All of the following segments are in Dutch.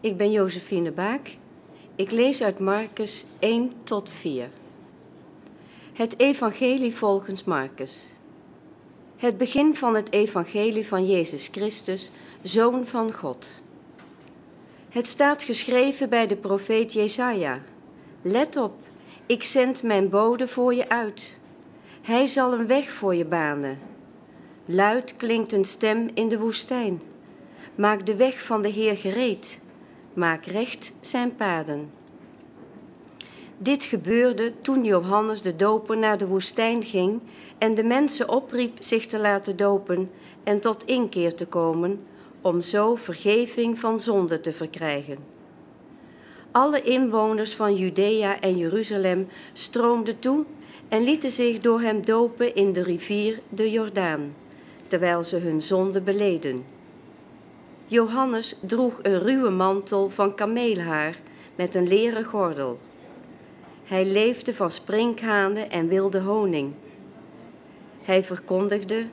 Ik ben Josephine Baak. Ik lees uit Marcus 1 tot 4. Het Evangelie volgens Marcus. Het begin van het Evangelie van Jezus Christus, Zoon van God. Het staat geschreven bij de profeet Jesaja. Let op, ik zend mijn bode voor je uit. Hij zal een weg voor je banen. Luid klinkt een stem in de woestijn. Maak de weg van de Heer gereed. Maak recht zijn paden. Dit gebeurde toen Johannes de Doper naar de woestijn ging en de mensen opriep zich te laten dopen en tot inkeer te komen, om zo vergeving van zonde te verkrijgen. Alle inwoners van Judea en Jeruzalem stroomden toe en lieten zich door hem dopen in de rivier de Jordaan, terwijl ze hun zonde beleden. Johannes droeg een ruwe mantel van kameelhaar met een leren gordel. Hij leefde van sprinkhanen en wilde honing. Hij verkondigde: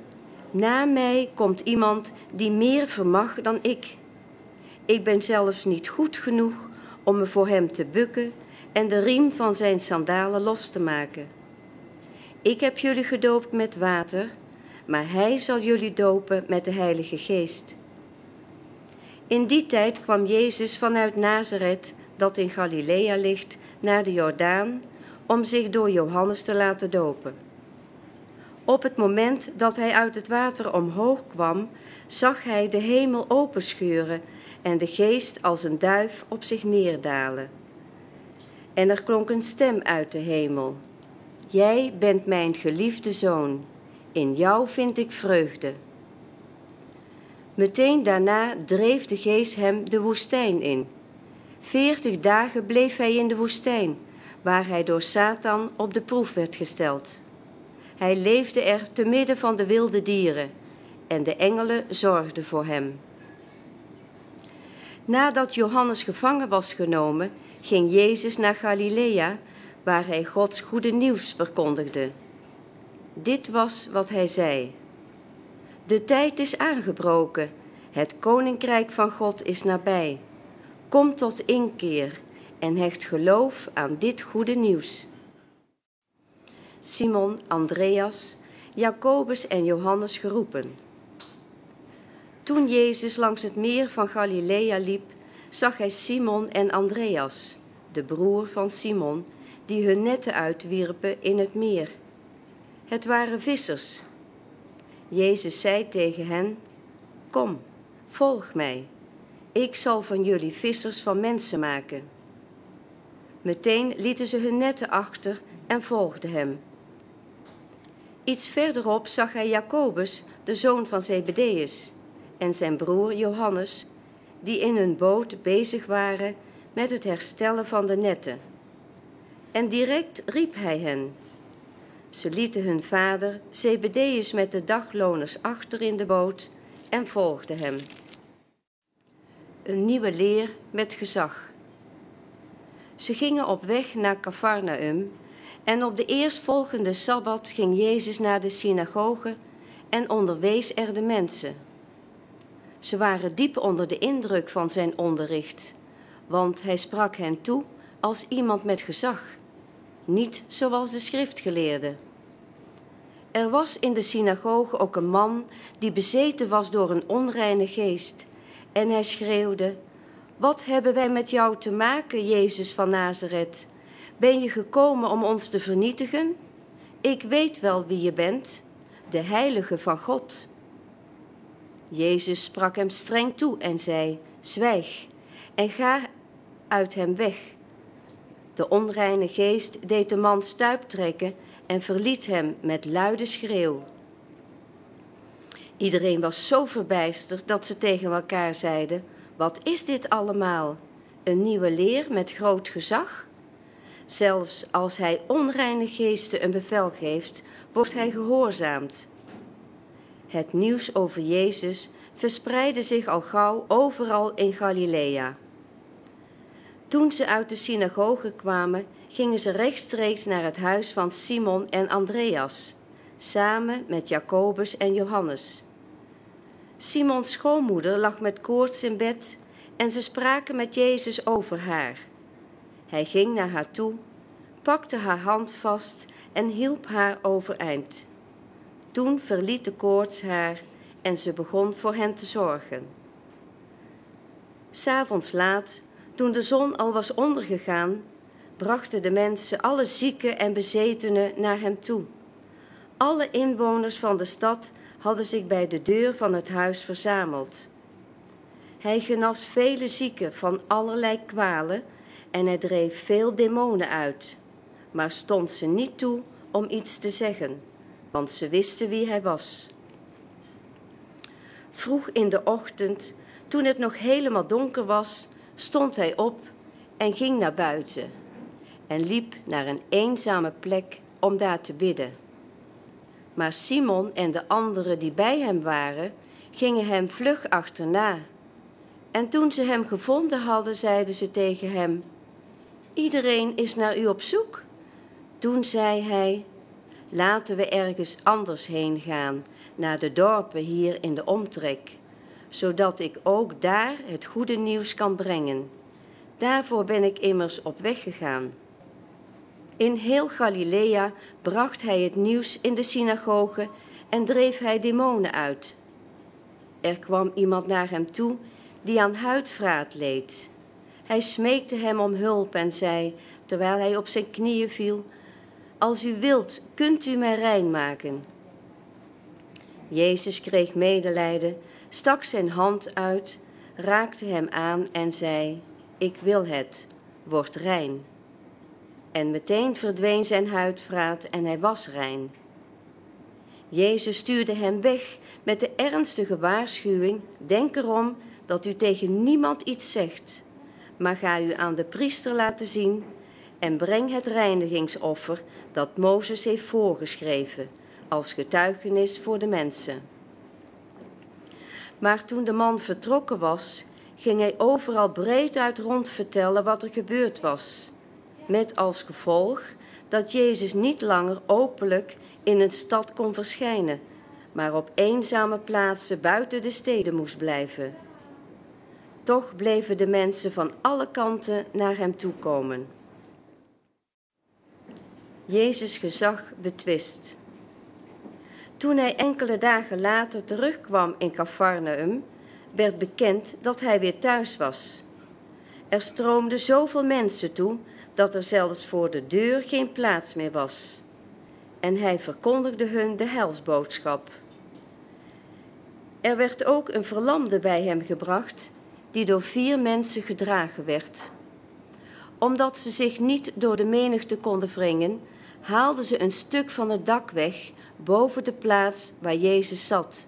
Na mij komt iemand die meer vermag dan ik. Ik ben zelfs niet goed genoeg om me voor hem te bukken en de riem van zijn sandalen los te maken. Ik heb jullie gedoopt met water, maar hij zal jullie dopen met de Heilige Geest. In die tijd kwam Jezus vanuit Nazareth, dat in Galilea ligt, naar de Jordaan om zich door Johannes te laten dopen. Op het moment dat hij uit het water omhoog kwam, zag hij de hemel openscheuren en de geest als een duif op zich neerdalen. En er klonk een stem uit de hemel. Jij bent mijn geliefde zoon, in jou vind ik vreugde. Meteen daarna dreef de geest hem de woestijn in. Veertig dagen bleef hij in de woestijn, waar hij door Satan op de proef werd gesteld. Hij leefde er te midden van de wilde dieren en de engelen zorgden voor hem. Nadat Johannes gevangen was genomen, ging Jezus naar Galilea, waar hij Gods goede nieuws verkondigde. Dit was wat hij zei. De tijd is aangebroken, het koninkrijk van God is nabij. Kom tot inkeer en hecht geloof aan dit goede nieuws. Simon, Andreas, Jacobus en Johannes geroepen. Toen Jezus langs het meer van Galilea liep, zag hij Simon en Andreas, de broer van Simon, die hun netten uitwierpen in het meer. Het waren vissers. Jezus zei tegen hen: Kom, volg mij. Ik zal van jullie vissers van mensen maken. Meteen lieten ze hun netten achter en volgden hem. Iets verderop zag hij Jacobus, de zoon van Zebedeus, en zijn broer Johannes, die in hun boot bezig waren met het herstellen van de netten. En direct riep hij hen. Ze lieten hun vader Zebedeus met de dagloners achter in de boot en volgden hem. Een nieuwe leer met gezag. Ze gingen op weg naar Cafarnaum en op de eerstvolgende sabbat ging Jezus naar de synagoge en onderwees er de mensen. Ze waren diep onder de indruk van zijn onderricht, want hij sprak hen toe als iemand met gezag, niet zoals de schriftgeleerden. Er was in de synagoge ook een man die bezeten was door een onreine geest, en hij schreeuwde: Wat hebben wij met jou te maken, Jezus van Nazareth? Ben je gekomen om ons te vernietigen? Ik weet wel wie je bent, de heilige van God. Jezus sprak hem streng toe en zei: Zwijg en ga uit hem weg. De onreine geest deed de man stuiptrekken en verliet hem met luide schreeuw. Iedereen was zo verbijsterd dat ze tegen elkaar zeiden: Wat is dit allemaal? Een nieuwe leer met groot gezag? Zelfs als hij onreine geesten een bevel geeft, wordt hij gehoorzaamd. Het nieuws over Jezus verspreidde zich al gauw overal in Galilea. Toen ze uit de synagoge kwamen, gingen ze rechtstreeks naar het huis van Simon en Andreas, samen met Jacobus en Johannes. Simons schoonmoeder lag met koorts in bed en ze spraken met Jezus over haar. Hij ging naar haar toe, pakte haar hand vast en hielp haar overeind. Toen verliet de koorts haar en ze begon voor hen te zorgen. S'avonds laat, toen de zon al was ondergegaan, brachten de mensen alle zieken en bezetenen naar hem toe. Alle inwoners van de stad hadden zich bij de deur van het huis verzameld. Hij genas vele zieken van allerlei kwalen en hij dreef veel demonen uit, maar stond ze niet toe om iets te zeggen, want ze wisten wie hij was. Vroeg in de ochtend, toen het nog helemaal donker was, stond hij op en ging naar buiten en liep naar een eenzame plek om daar te bidden. Maar Simon en de anderen die bij hem waren, gingen hem vlug achterna. En toen ze hem gevonden hadden, zeiden ze tegen hem: Iedereen is naar u op zoek. Toen zei hij: Laten we ergens anders heen gaan, naar de dorpen hier in de omtrek, zodat ik ook daar het goede nieuws kan brengen. Daarvoor ben ik immers op weg gegaan. In heel Galilea bracht hij het nieuws in de synagoge en dreef hij demonen uit. Er kwam iemand naar hem toe die aan huidvraat leed. Hij smeekte hem om hulp en zei, terwijl hij op zijn knieën viel: Als u wilt, kunt u mij rein maken. Jezus kreeg medelijden, stak zijn hand uit, raakte hem aan en zei: Ik wil het, word rein. En meteen verdween zijn huidvraat en hij was rein. Jezus stuurde hem weg met de ernstige waarschuwing: Denk erom dat u tegen niemand iets zegt, maar ga u aan de priester laten zien en breng het reinigingsoffer dat Mozes heeft voorgeschreven als getuigenis voor de mensen. Maar toen de man vertrokken was, ging hij overal breed uit rond vertellen wat er gebeurd was met als gevolg dat Jezus niet langer openlijk in een stad kon verschijnen, maar op eenzame plaatsen buiten de steden moest blijven. Toch bleven de mensen van alle kanten naar hem toekomen. Jezus gezag betwist. Toen hij enkele dagen later terugkwam in Cafarnaum, werd bekend dat hij weer thuis was. Er stroomden zoveel mensen toe dat er zelfs voor de deur geen plaats meer was. En hij verkondigde hun de helsboodschap. Er werd ook een verlamde bij hem gebracht, die door vier mensen gedragen werd. Omdat ze zich niet door de menigte konden wringen, haalden ze een stuk van het dak weg boven de plaats waar Jezus zat.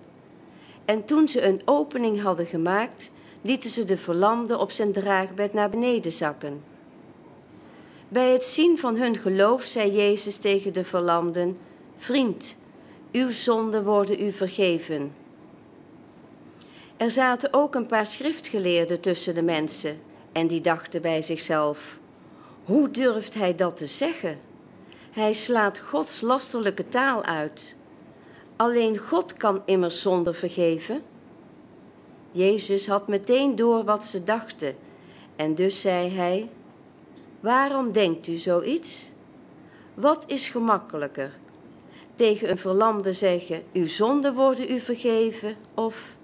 En toen ze een opening hadden gemaakt, lieten ze de verlamde op zijn draagbed naar beneden zakken. Bij het zien van hun geloof zei Jezus tegen de verlamden: Vriend, uw zonden worden u vergeven. Er zaten ook een paar schriftgeleerden tussen de mensen en die dachten bij zichzelf: Hoe durft hij dat te zeggen? Hij slaat Gods lasterlijke taal uit. Alleen God kan immers zonde vergeven. Jezus had meteen door wat ze dachten en dus zei hij: Waarom denkt u zoiets? Wat is gemakkelijker? Tegen een verlamde zeggen: Uw zonden worden u vergeven, of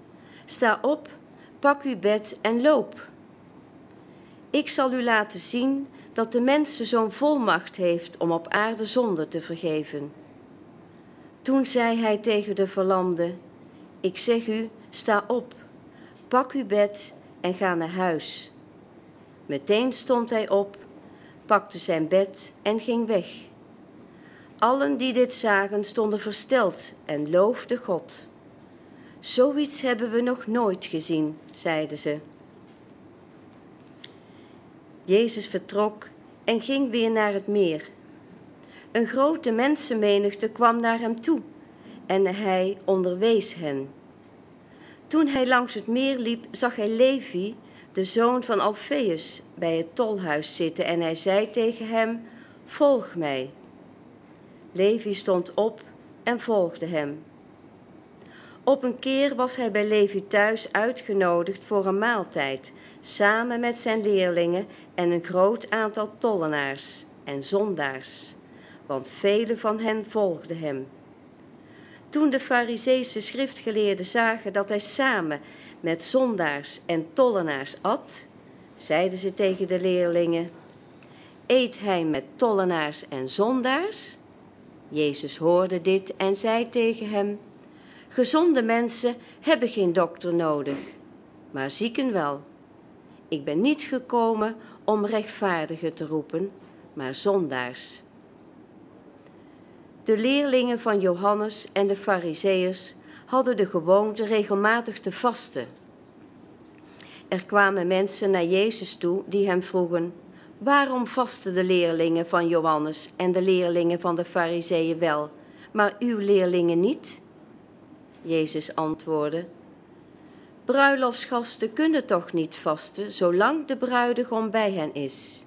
sta op, pak uw bed en loop. Ik zal u laten zien dat de mensen zo'n volmacht heeft om op aarde zonde te vergeven. Toen zei hij tegen de verlamde: Ik zeg u, sta op, pak uw bed en ga naar huis. Meteen stond hij op pakte zijn bed en ging weg. Allen die dit zagen stonden versteld en loofden God. Zoiets hebben we nog nooit gezien, zeiden ze. Jezus vertrok en ging weer naar het meer. Een grote mensenmenigte kwam naar hem toe en hij onderwees hen. Toen hij langs het meer liep, zag hij Levi, de zoon van Alfeus, bij het tolhuis zitten en hij zei tegen hem: Volg mij. Levi stond op en volgde hem. Op een keer was hij bij Levi thuis uitgenodigd voor een maaltijd, samen met zijn leerlingen en een groot aantal tollenaars en zondaars, want velen van hen volgden hem. Toen de Fariseese schriftgeleerden zagen dat hij samen met zondaars en tollenaars at, zeiden ze tegen de leerlingen: Eet hij met tollenaars en zondaars? Jezus hoorde dit en zei tegen hem: Gezonde mensen hebben geen dokter nodig, maar zieken wel. Ik ben niet gekomen om rechtvaardigen te roepen, maar zondaars. De leerlingen van Johannes en de Fariseërs hadden de gewoonte regelmatig te vasten. Er kwamen mensen naar Jezus toe die hem vroegen: Waarom vasten de leerlingen van Johannes en de leerlingen van de Fariseeën wel, maar uw leerlingen niet? Jezus antwoordde: Bruiloftsgasten kunnen toch niet vasten zolang de bruidegom bij hen is?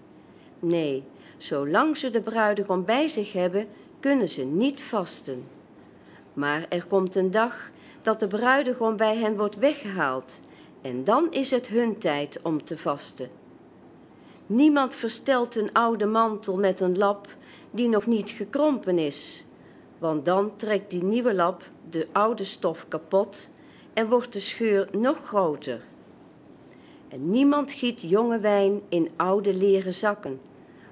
Nee, zolang ze de bruidegom bij zich hebben, kunnen ze niet vasten. Maar er komt een dag dat de bruidegom bij hen wordt weggehaald en dan is het hun tijd om te vasten. Niemand verstelt een oude mantel met een lap die nog niet gekrompen is, want dan trekt die nieuwe lap de oude stof kapot en wordt de scheur nog groter. En niemand giet jonge wijn in oude leren zakken,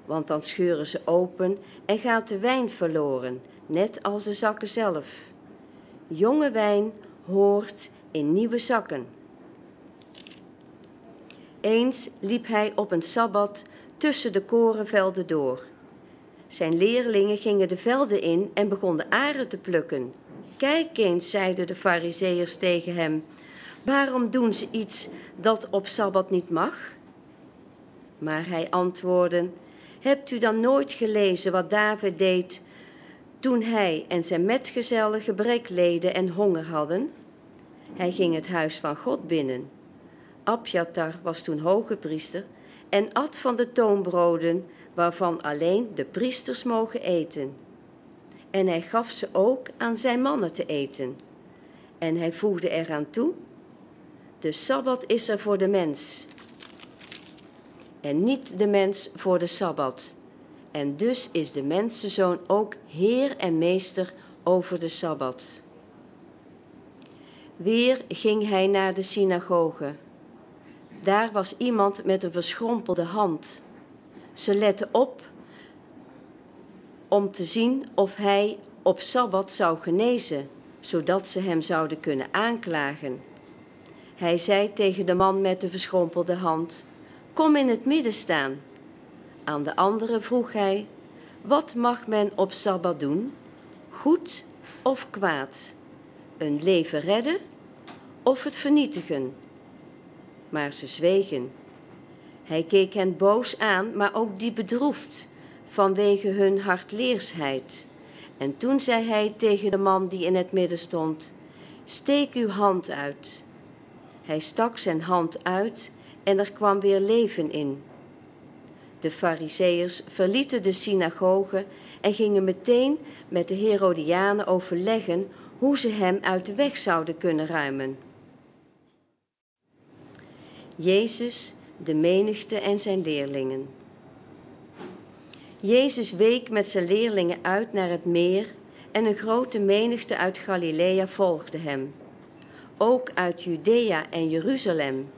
want dan scheuren ze open en gaat de wijn verloren, net als de zakken zelf. Jonge wijn hoort in nieuwe zakken. Eens liep hij op een sabbat tussen de korenvelden door. Zijn leerlingen gingen de velden in en begonnen aren te plukken. Kijk eens, zeiden de fariseërs tegen hem, waarom doen ze iets dat op sabbat niet mag? Maar hij antwoordde, hebt u dan nooit gelezen wat David deed toen hij en zijn metgezellen gebrek leden en honger hadden? Hij ging het huis van God binnen Abjatar was toen hoge priester en at van de toonbroden waarvan alleen de priesters mogen eten. En hij gaf ze ook aan zijn mannen te eten. En hij voegde eraan toe: De sabbat is er voor de mens. En niet de mens voor de sabbat. En dus is de mensenzoon ook heer en meester over de sabbat. Weer ging hij naar de synagoge daar was iemand met een verschrompelde hand. Ze lette op om te zien of hij op sabbat zou genezen, zodat ze hem zouden kunnen aanklagen. Hij zei tegen de man met de verschrompelde hand: Kom in het midden staan. Aan de andere vroeg hij: Wat mag men op sabbat doen? Goed of kwaad? Een leven redden of het vernietigen? maar ze zwegen. Hij keek hen boos aan, maar ook diep bedroefd vanwege hun hardleersheid. En toen zei hij tegen de man die in het midden stond: Steek uw hand uit. Hij stak zijn hand uit en er kwam weer leven in. De Fariseërs verlieten de synagoge en gingen meteen met de Herodianen overleggen hoe ze hem uit de weg zouden kunnen ruimen. Jezus, de menigte en zijn leerlingen. Jezus week met zijn leerlingen uit naar het meer en een grote menigte uit Galilea volgde hem. Ook uit Judea en Jeruzalem,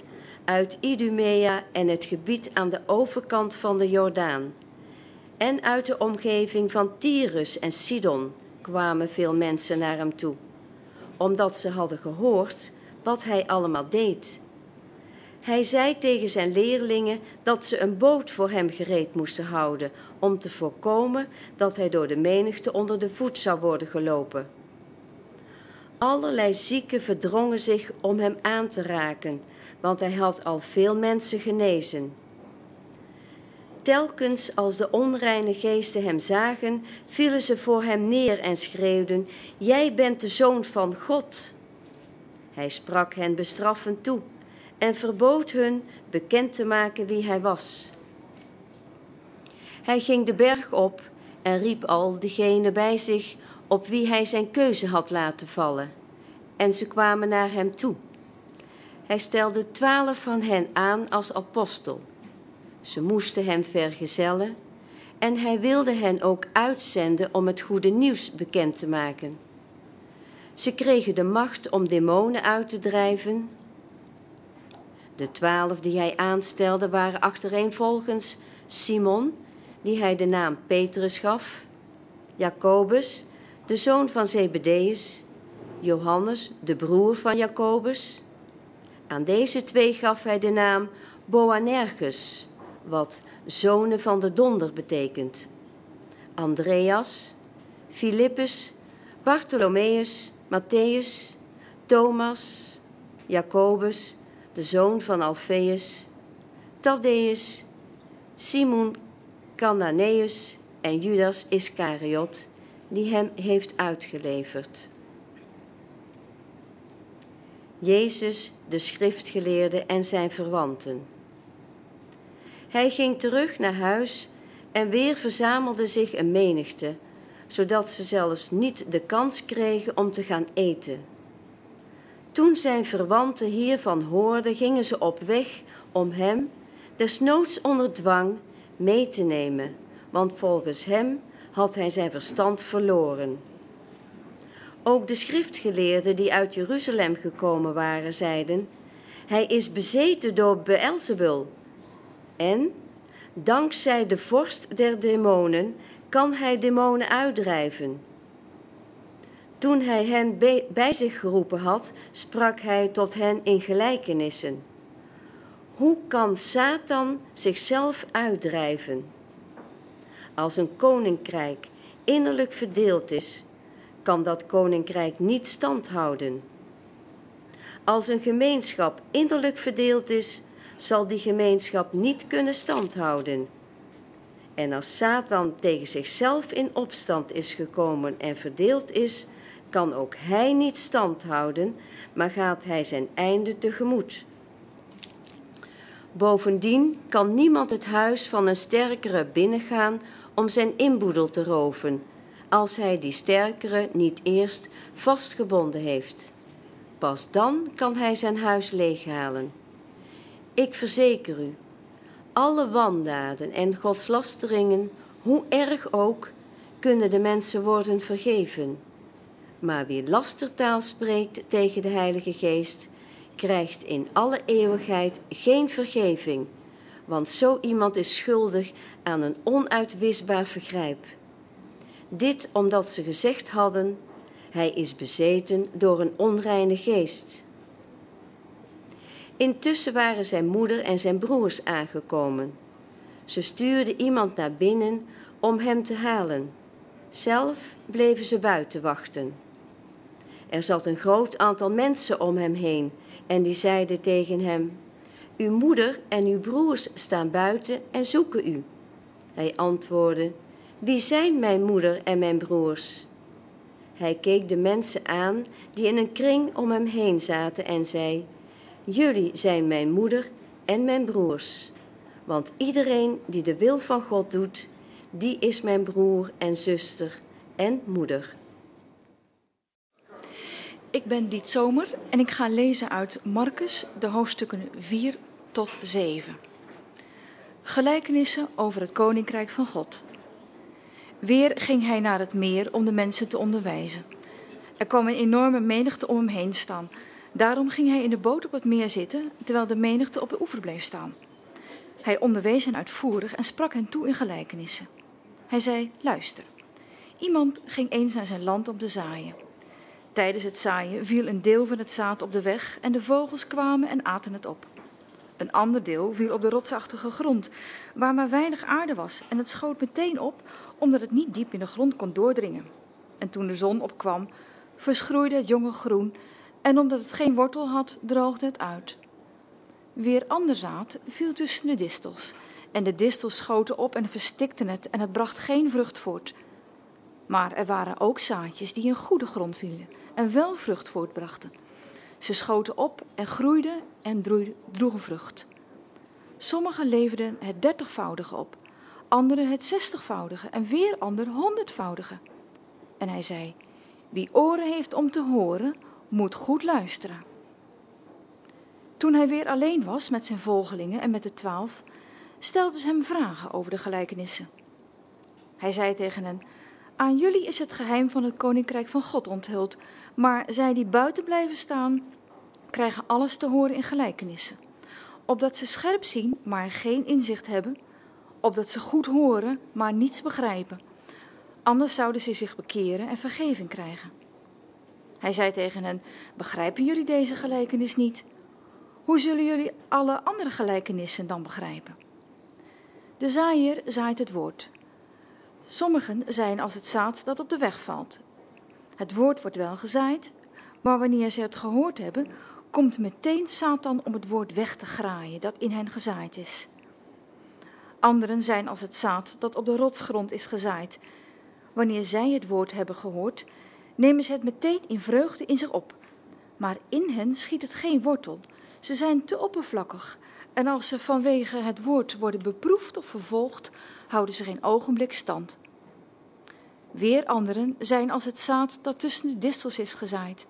uit Idumea en het gebied aan de overkant van de Jordaan. En uit de omgeving van Tyrus en Sidon kwamen veel mensen naar hem toe, omdat ze hadden gehoord wat hij allemaal deed hij zei tegen zijn leerlingen dat ze een boot voor hem gereed moesten houden, om te voorkomen dat hij door de menigte onder de voet zou worden gelopen. Allerlei zieken verdrongen zich om hem aan te raken, want hij had al veel mensen genezen. Telkens als de onreine geesten hem zagen, vielen ze voor hem neer en schreeuwden: Jij bent de zoon van God. Hij sprak hen bestraffend toe en verbood hun bekend te maken wie hij was. Hij ging de berg op en riep al degenen bij zich op wie hij zijn keuze had laten vallen. en ze kwamen naar hem toe. Hij stelde twaalf van hen aan als apostel. Ze moesten hem vergezellen en hij wilde hen ook uitzenden om het goede nieuws bekend te maken. Ze kregen de macht om demonen uit te drijven. De twaalf die hij aanstelde waren achtereenvolgens Simon, die hij de naam Petrus gaf, Jacobus, de zoon van Zebedeus, Johannes, de broer van Jacobus. Aan deze twee gaf hij de naam Boanerges, wat zonen van de donder betekent. Andreas, Filippus, Bartholomeus, Matthäus, Thomas, Jacobus, de zoon van Alfeus, Thaddeus, Simon Cananeus en Judas Iscariot, die hem heeft uitgeleverd. Jezus, de schriftgeleerde en zijn verwanten. Hij ging terug naar huis en weer verzamelde zich een menigte, zodat ze zelfs niet de kans kregen om te gaan eten. Toen zijn verwanten hiervan hoorden, gingen ze op weg om hem, desnoods onder dwang, mee te nemen, want volgens hem had hij zijn verstand verloren. Ook de schriftgeleerden die uit Jeruzalem gekomen waren, zeiden: Hij is bezeten door Beelzebul. En, dankzij de vorst der demonen, kan hij demonen uitdrijven. Toen hij hen bij zich geroepen had, sprak hij tot hen in gelijkenissen. Hoe kan Satan zichzelf uitdrijven? Als een koninkrijk innerlijk verdeeld is, kan dat koninkrijk niet standhouden. Als een gemeenschap innerlijk verdeeld is, zal die gemeenschap niet kunnen standhouden. En als Satan tegen zichzelf in opstand is gekomen en verdeeld is, kan ook hij niet standhouden, maar gaat hij zijn einde tegemoet. Bovendien kan niemand het huis van een sterkere binnengaan om zijn inboedel te roven, als hij die sterkere niet eerst vastgebonden heeft. Pas dan kan hij zijn huis leeghalen. Ik verzeker u, alle wandaden en godslasteringen, hoe erg ook, kunnen de mensen worden vergeven. Maar wie lastertaal spreekt tegen de Heilige Geest, krijgt in alle eeuwigheid geen vergeving, want zo iemand is schuldig aan een onuitwisbaar vergrijp. Dit omdat ze gezegd hadden: Hij is bezeten door een onreine geest. Intussen waren zijn moeder en zijn broers aangekomen. Ze stuurden iemand naar binnen om hem te halen. Zelf bleven ze buiten wachten. Er zat een groot aantal mensen om hem heen en die zeiden tegen hem: Uw moeder en uw broers staan buiten en zoeken u. Hij antwoordde: Wie zijn mijn moeder en mijn broers? Hij keek de mensen aan die in een kring om hem heen zaten en zei: Jullie zijn mijn moeder en mijn broers. Want iedereen die de wil van God doet, die is mijn broer en zuster en moeder. Ik ben Diet Zomer en ik ga lezen uit Marcus, de hoofdstukken 4 tot 7. Gelijkenissen over het koninkrijk van God. Weer ging hij naar het meer om de mensen te onderwijzen. Er kwam een enorme menigte om hem heen staan. Daarom ging hij in de boot op het meer zitten, terwijl de menigte op de oever bleef staan. Hij onderwees hen uitvoerig en sprak hen toe in gelijkenissen. Hij zei: Luister. Iemand ging eens naar zijn land om te zaaien. Tijdens het zaaien viel een deel van het zaad op de weg en de vogels kwamen en aten het op. Een ander deel viel op de rotsachtige grond, waar maar weinig aarde was, en het schoot meteen op, omdat het niet diep in de grond kon doordringen. En toen de zon opkwam, verschroeide het jonge groen, en omdat het geen wortel had, droogde het uit. Weer ander zaad viel tussen de distels, en de distels schoten op en verstikten het, en het bracht geen vrucht voort. Maar er waren ook zaadjes die in goede grond vielen en wel vrucht voortbrachten. Ze schoten op en groeiden en droegen vrucht. Sommigen leverden het dertigvoudige op, anderen het zestigvoudige en weer anderen honderdvoudige. En hij zei: Wie oren heeft om te horen, moet goed luisteren. Toen hij weer alleen was met zijn volgelingen en met de twaalf, stelden ze hem vragen over de gelijkenissen. Hij zei tegen hen: Aan jullie is het geheim van het koninkrijk van God onthuld, maar zij die buiten blijven staan, krijgen alles te horen in gelijkenissen. Opdat ze scherp zien, maar geen inzicht hebben, opdat ze goed horen, maar niets begrijpen. Anders zouden ze zich bekeren en vergeving krijgen. Hij zei tegen hen: Begrijpen jullie deze gelijkenis niet? Hoe zullen jullie alle andere gelijkenissen dan begrijpen? De zaaier zaait het woord. Sommigen zijn als het zaad dat op de weg valt. Het woord wordt wel gezaaid, maar wanneer ze het gehoord hebben, komt meteen Satan om het woord weg te graaien dat in hen gezaaid is. Anderen zijn als het zaad dat op de rotsgrond is gezaaid. Wanneer zij het woord hebben gehoord, nemen ze het meteen in vreugde in zich op. Maar in hen schiet het geen wortel. Ze zijn te oppervlakkig. En als ze vanwege het woord worden beproefd of vervolgd, houden ze geen ogenblik stand. Weer anderen zijn als het zaad dat tussen de distels is gezaaid.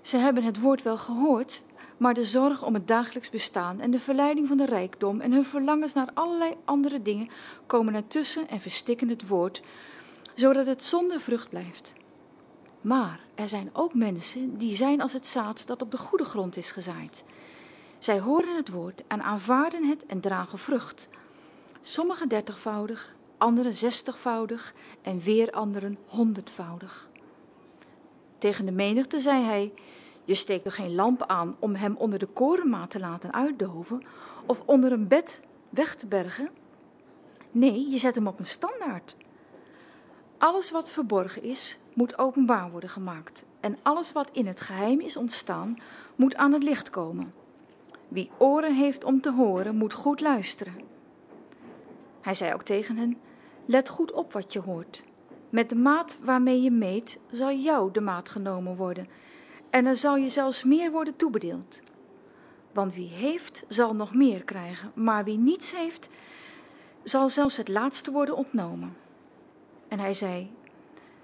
Ze hebben het woord wel gehoord, maar de zorg om het dagelijks bestaan en de verleiding van de rijkdom en hun verlangens naar allerlei andere dingen komen ertussen en verstikken het woord, zodat het zonder vrucht blijft. Maar er zijn ook mensen die zijn als het zaad dat op de goede grond is gezaaid. Zij horen het woord en aanvaarden het en dragen vrucht. Sommigen dertigvoudig, anderen zestigvoudig en weer anderen honderdvoudig. Tegen de menigte zei hij: Je steekt er geen lamp aan om hem onder de korenmaat te laten uitdoven of onder een bed weg te bergen. Nee, je zet hem op een standaard. Alles wat verborgen is, moet openbaar worden gemaakt. En alles wat in het geheim is ontstaan, moet aan het licht komen. Wie oren heeft om te horen, moet goed luisteren. Hij zei ook tegen hen: Let goed op wat je hoort. Met de maat waarmee je meet, zal jou de maat genomen worden. En er zal je zelfs meer worden toebedeeld. Want wie heeft, zal nog meer krijgen. Maar wie niets heeft, zal zelfs het laatste worden ontnomen. En hij zei: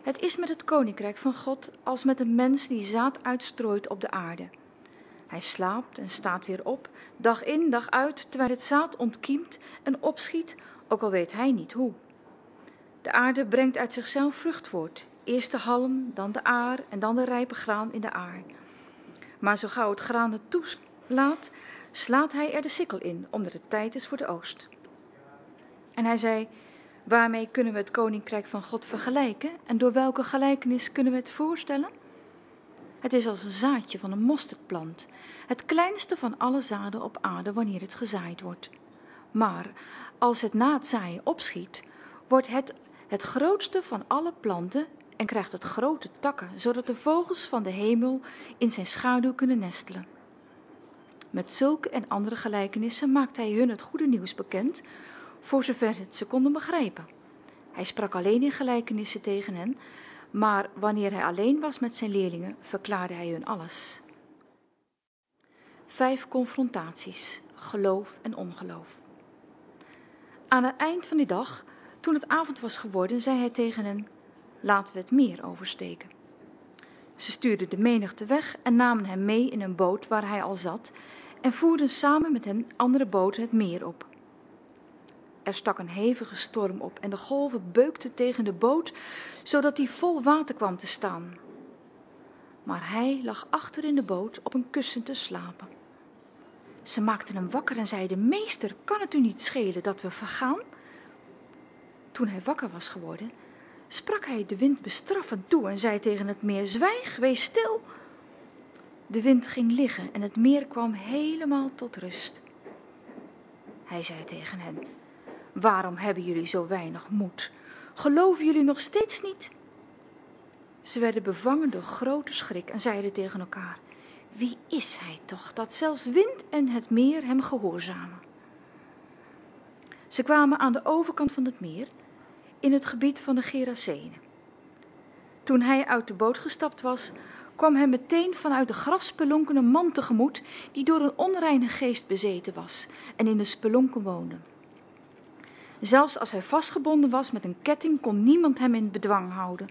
Het is met het koninkrijk van God als met een mens die zaad uitstrooit op de aarde. Hij slaapt en staat weer op, dag in, dag uit, terwijl het zaad ontkiemt en opschiet, ook al weet hij niet hoe. De aarde brengt uit zichzelf vrucht voort. Eerst de halm, dan de aar en dan de rijpe graan in de aar. Maar zo gauw het graan het toelaat, slaat hij er de sikkel in, omdat het tijd is voor de oogst. En hij zei: Waarmee kunnen we het koninkrijk van God vergelijken en door welke gelijkenis kunnen we het voorstellen? Het is als een zaadje van een mosterdplant, het kleinste van alle zaden op aarde wanneer het gezaaid wordt. Maar als het na het zaaien opschiet, wordt het het grootste van alle planten en krijgt het grote takken, zodat de vogels van de hemel in zijn schaduw kunnen nestelen. Met zulke en andere gelijkenissen maakt hij hun het goede nieuws bekend, voor zover het ze konden begrijpen. Hij sprak alleen in gelijkenissen tegen hen, maar wanneer hij alleen was met zijn leerlingen, verklaarde hij hun alles. Vijf confrontaties, geloof en ongeloof. Aan het eind van die dag, toen het avond was geworden, zei hij tegen hen: Laten we het meer oversteken. Ze stuurden de menigte weg en namen hem mee in een boot waar hij al zat en voerden samen met hem andere boten het meer op. Er stak een hevige storm op en de golven beukten tegen de boot, zodat die vol water kwam te staan. Maar hij lag achter in de boot op een kussen te slapen. Ze maakten hem wakker en zeiden: Meester, kan het u niet schelen dat we vergaan? Toen hij wakker was geworden, sprak hij de wind bestraffend toe en zei tegen het meer: Zwijg, wees stil. De wind ging liggen en het meer kwam helemaal tot rust. Hij zei tegen hen: Waarom hebben jullie zo weinig moed? Geloven jullie nog steeds niet? Ze werden bevangen door grote schrik en zeiden tegen elkaar: Wie is hij toch dat zelfs wind en het meer hem gehoorzamen? Ze kwamen aan de overkant van het meer, in het gebied van de Gerasenen. Toen hij uit de boot gestapt was, kwam hem meteen vanuit de grafspelonken een man tegemoet die door een onreine geest bezeten was en in de spelonken woonde. Zelfs als hij vastgebonden was met een ketting, kon niemand hem in bedwang houden.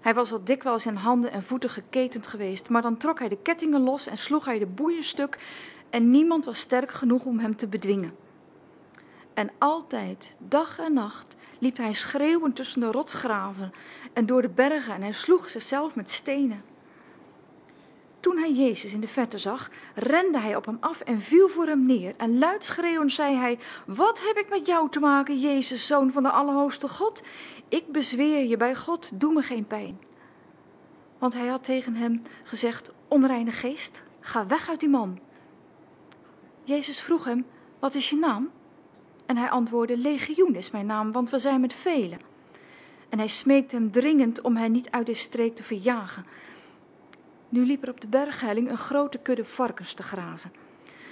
Hij was al dikwijls in handen en voeten geketend geweest, maar dan trok hij de kettingen los en sloeg hij de boeien stuk en niemand was sterk genoeg om hem te bedwingen. En altijd, dag en nacht, liep hij schreeuwend tussen de rotsgraven en door de bergen en hij sloeg zichzelf met stenen. Toen hij Jezus in de verte zag, rende hij op hem af en viel voor hem neer. En luid schreeuwend zei hij: Wat heb ik met jou te maken, Jezus, zoon van de Allerhoogste God? Ik bezweer je bij God, doe me geen pijn. Want hij had tegen hem gezegd: Onreine geest, ga weg uit die man. Jezus vroeg hem: Wat is je naam? En hij antwoordde: Legioen is mijn naam, want we zijn met velen. En hij smeekte hem dringend om hen niet uit de streek te verjagen. Nu liep er op de berghelling een grote kudde varkens te grazen.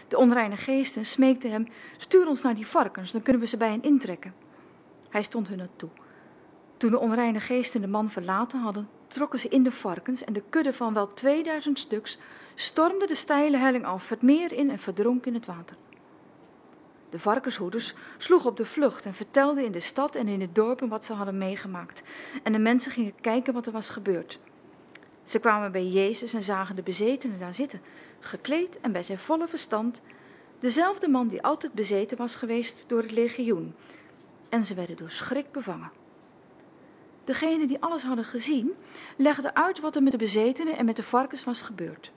De onreine geesten smeekten hem: Stuur ons naar die varkens, dan kunnen we ze bij hen intrekken. Hij stond hun toe. Toen de onreine geesten de man verlaten hadden, trokken ze in de varkens en de kudde van wel 2000 stuks stormde de steile helling af, het meer in en verdronk in het water. De varkenshoeders sloegen op de vlucht en vertelden in de stad en in de dorpen wat ze hadden meegemaakt. En de mensen gingen kijken wat er was gebeurd. Ze kwamen bij Jezus en zagen de bezetene daar zitten, gekleed en bij zijn volle verstand, dezelfde man die altijd bezeten was geweest door het legioen. En ze werden door schrik bevangen. Degenen die alles hadden gezien, legden uit wat er met de bezetenen en met de varkens was gebeurd.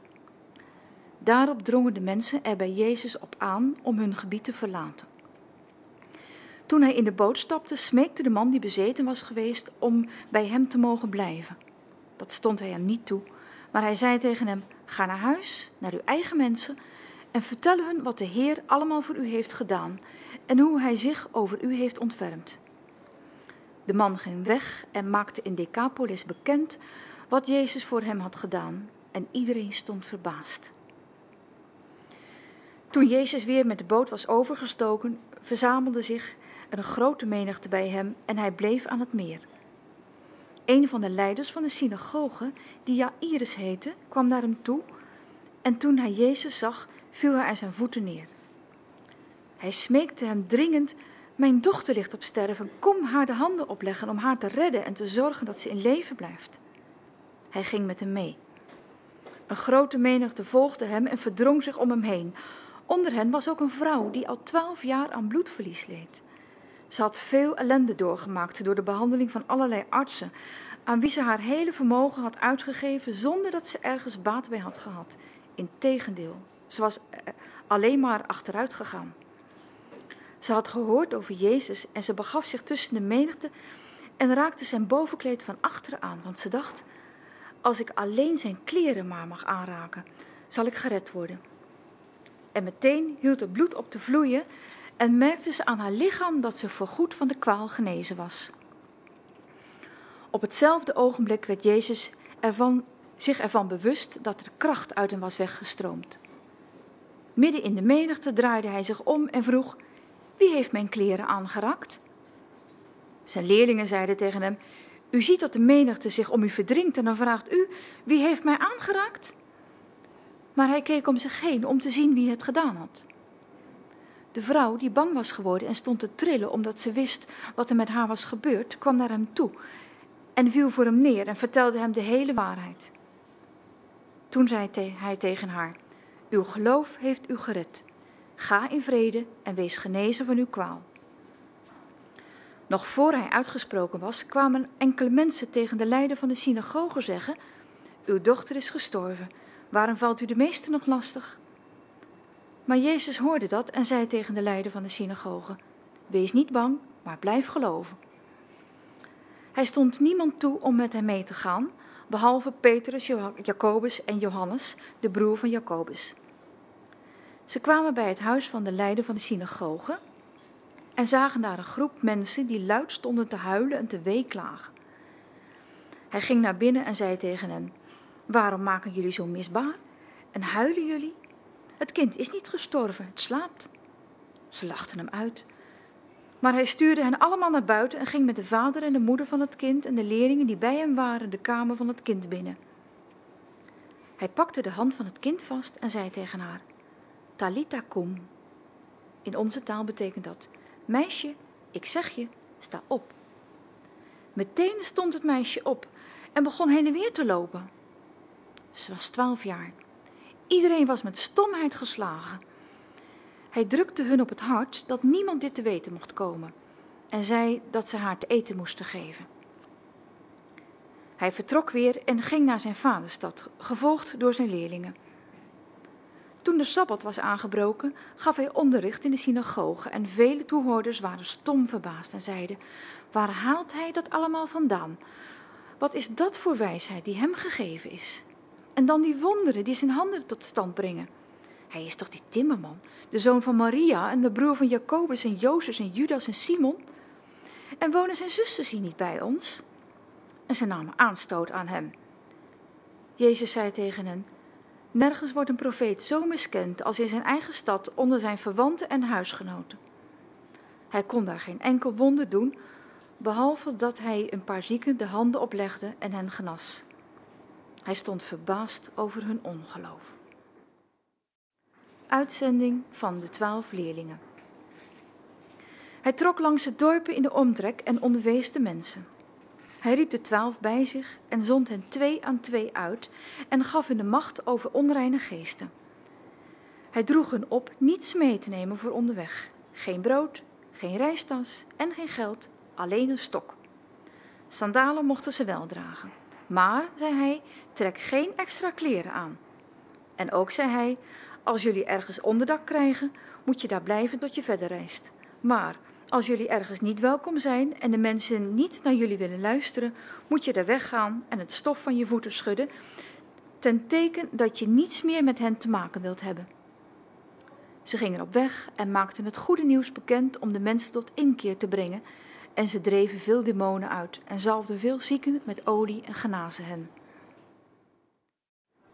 Daarop drongen de mensen er bij Jezus op aan om hun gebied te verlaten. Toen hij in de boot stapte, smeekte de man die bezeten was geweest om bij hem te mogen blijven. Dat stond hij hem niet toe, maar hij zei tegen hem: Ga naar huis, naar uw eigen mensen, en vertel hun wat de Heer allemaal voor u heeft gedaan en hoe hij zich over u heeft ontfermd. De man ging weg en maakte in Decapolis bekend wat Jezus voor hem had gedaan, en iedereen stond verbaasd. Toen Jezus weer met de boot was overgestoken, verzamelde zich een grote menigte bij hem en hij bleef aan het meer. Een van de leiders van de synagoge, die Jairus heette, kwam naar hem toe en toen hij Jezus zag, viel hij aan zijn voeten neer. Hij smeekte hem dringend: Mijn dochter ligt op sterven, kom haar de handen opleggen om haar te redden en te zorgen dat ze in leven blijft. Hij ging met hem mee. Een grote menigte volgde hem en verdrong zich om hem heen. Onder hen was ook een vrouw die al twaalf jaar aan bloedverlies leed. Ze had veel ellende doorgemaakt door de behandeling van allerlei artsen, aan wie ze haar hele vermogen had uitgegeven zonder dat ze ergens baat bij had gehad. Integendeel, ze was eh, alleen maar achteruit gegaan. Ze had gehoord over Jezus en ze begaf zich tussen de menigte en raakte zijn bovenkleed van achteren aan, want ze dacht: als ik alleen zijn kleren maar mag aanraken, zal ik gered worden. En meteen hield het bloed op te vloeien en merkte ze aan haar lichaam dat ze voorgoed van de kwaal genezen was. Op hetzelfde ogenblik werd Jezus ervan, zich ervan bewust dat er kracht uit hem was weggestroomd. Midden in de menigte draaide hij zich om en vroeg: Wie heeft mijn kleren aangerakt? Zijn leerlingen zeiden tegen hem: U ziet dat de menigte zich om u verdringt en dan vraagt u: Wie heeft mij aangeraakt? Maar hij keek om zich heen om te zien wie het gedaan had. De vrouw, die bang was geworden en stond te trillen omdat ze wist wat er met haar was gebeurd, kwam naar hem toe en viel voor hem neer en vertelde hem de hele waarheid. Toen zei hij tegen haar: Uw geloof heeft u gered. Ga in vrede en wees genezen van uw kwaal. Nog voor hij uitgesproken was, kwamen enkele mensen tegen de leider van de synagoge zeggen: Uw dochter is gestorven. Waarom valt u de meester nog lastig? Maar Jezus hoorde dat en zei tegen de leider van de synagoge: Wees niet bang, maar blijf geloven. Hij stond niemand toe om met hem mee te gaan, behalve Petrus, Jacobus en Johannes, de broer van Jacobus. Ze kwamen bij het huis van de leider van de synagoge en zagen daar een groep mensen die luid stonden te huilen en te weeklagen. Hij ging naar binnen en zei tegen hen: Waarom maken jullie zo misbaar en huilen jullie? Het kind is niet gestorven, het slaapt. Ze lachten hem uit. Maar hij stuurde hen allemaal naar buiten en ging met de vader en de moeder van het kind en de leerlingen die bij hem waren de kamer van het kind binnen. Hij pakte de hand van het kind vast en zei tegen haar: Talita cum. In onze taal betekent dat: Meisje, ik zeg je, sta op. Meteen stond het meisje op en begon heen en weer te lopen. Ze was twaalf jaar. Iedereen was met stomheid geslagen. Hij drukte hun op het hart dat niemand dit te weten mocht komen en zei dat ze haar te eten moesten geven. Hij vertrok weer en ging naar zijn vaderstad, gevolgd door zijn leerlingen. Toen de sabbat was aangebroken, gaf hij onderricht in de synagoge en vele toehoorders waren stom verbaasd en zeiden: Waar haalt hij dat allemaal vandaan? Wat is dat voor wijsheid die hem gegeven is? En dan die wonderen die zijn handen tot stand brengen. Hij is toch die timmerman, de zoon van Maria en de broer van Jacobus en Jozef en Judas en Simon? En wonen zijn zusters hier niet bij ons? En ze namen aanstoot aan hem. Jezus zei tegen hen: Nergens wordt een profeet zo miskend als in zijn eigen stad onder zijn verwanten en huisgenoten. Hij kon daar geen enkel wonder doen, behalve dat hij een paar zieken de handen oplegde en hen genas. Hij stond verbaasd over hun ongeloof. Uitzending van de twaalf leerlingen. Hij trok langs de dorpen in de omtrek en onderwees de mensen. Hij riep de twaalf bij zich en zond hen twee aan twee uit en gaf hun de macht over onreine geesten. Hij droeg hun op niets mee te nemen voor onderweg: geen brood, geen reistas en geen geld, alleen een stok. Sandalen mochten ze wel dragen. Maar, zei hij, trek geen extra kleren aan. En ook zei hij: Als jullie ergens onderdak krijgen, moet je daar blijven tot je verder reist. Maar als jullie ergens niet welkom zijn en de mensen niet naar jullie willen luisteren, moet je er weggaan en het stof van je voeten schudden, ten teken dat je niets meer met hen te maken wilt hebben. Ze gingen op weg en maakten het goede nieuws bekend om de mensen tot inkeer te brengen, en ze dreven veel demonen uit en zalfden veel zieken met olie en genazen hen.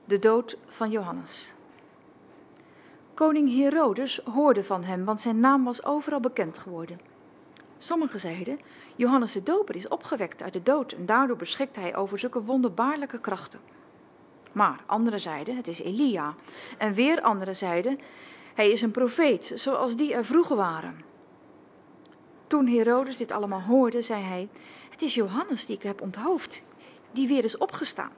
De dood van Johannes. Koning Herodes hoorde van hem, want zijn naam was overal bekend geworden. Sommigen zeiden: Johannes de Doper is opgewekt uit de dood en daardoor beschikt hij over zulke wonderbaarlijke krachten. Maar anderen zeiden: Het is Elia. En weer anderen zeiden: Hij is een profeet, zoals die er vroeger waren. Toen Herodes dit allemaal hoorde, zei hij: Het is Johannes die ik heb onthoofd, die weer is opgestaan.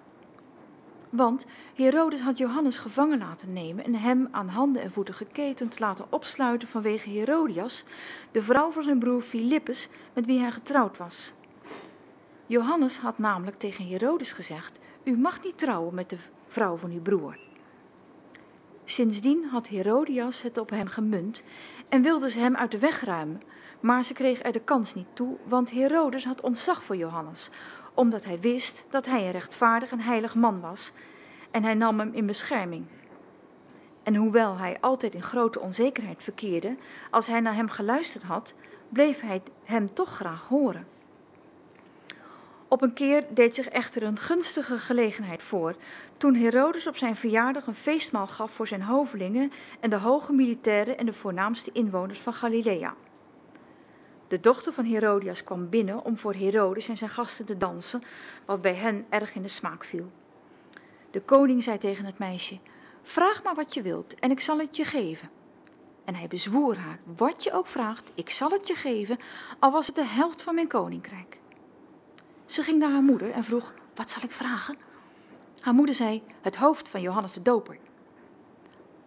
Want Herodes had Johannes gevangen laten nemen en hem aan handen en voeten geketend laten opsluiten vanwege Herodias, de vrouw van zijn broer Filippus, met wie hij getrouwd was. Johannes had namelijk tegen Herodes gezegd: U mag niet trouwen met de vrouw van uw broer. Sindsdien had Herodias het op hem gemunt en wilde ze hem uit de weg ruimen, maar ze kreeg er de kans niet toe, want Herodes had ontzag voor Johannes, omdat hij wist dat hij een rechtvaardig en heilig man was, en hij nam hem in bescherming. En hoewel hij altijd in grote onzekerheid verkeerde, als hij naar hem geluisterd had, bleef hij hem toch graag horen. Op een keer deed zich echter een gunstige gelegenheid voor, toen Herodes op zijn verjaardag een feestmaal gaf voor zijn hovelingen en de hoge militairen en de voornaamste inwoners van Galilea. De dochter van Herodias kwam binnen om voor Herodes en zijn gasten te dansen, wat bij hen erg in de smaak viel. De koning zei tegen het meisje: Vraag maar wat je wilt en ik zal het je geven. En hij bezwoer haar: Wat je ook vraagt, ik zal het je geven, al was het de helft van mijn koninkrijk. Ze ging naar haar moeder en vroeg: Wat zal ik vragen? Haar moeder zei: Het hoofd van Johannes de Doper.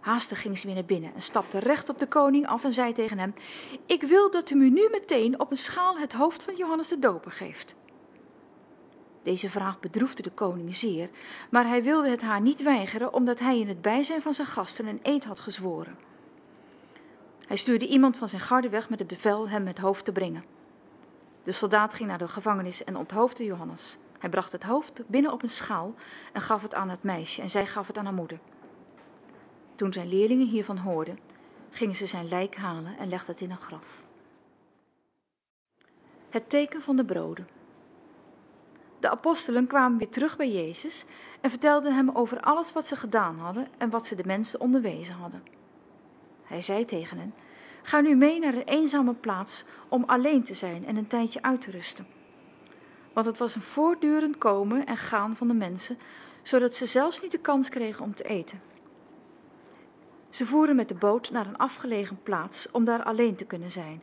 Haastig ging ze weer naar binnen en stapte recht op de koning af en zei tegen hem: Ik wil dat u me nu meteen op een schaal het hoofd van Johannes de Doper geeft. Deze vraag bedroefde de koning zeer, maar hij wilde het haar niet weigeren, omdat hij in het bijzijn van zijn gasten een eed had gezworen. Hij stuurde iemand van zijn garde weg met het bevel hem het hoofd te brengen. De soldaat ging naar de gevangenis en onthoofde Johannes. Hij bracht het hoofd binnen op een schaal en gaf het aan het meisje, en zij gaf het aan haar moeder. Toen zijn leerlingen hiervan hoorden, gingen ze zijn lijk halen en legden het in een graf. Het teken van de broden. De apostelen kwamen weer terug bij Jezus en vertelden hem over alles wat ze gedaan hadden en wat ze de mensen onderwezen hadden. Hij zei tegen hen: Ga nu mee naar een eenzame plaats om alleen te zijn en een tijdje uit te rusten. Want het was een voortdurend komen en gaan van de mensen, zodat ze zelfs niet de kans kregen om te eten. Ze voeren met de boot naar een afgelegen plaats om daar alleen te kunnen zijn.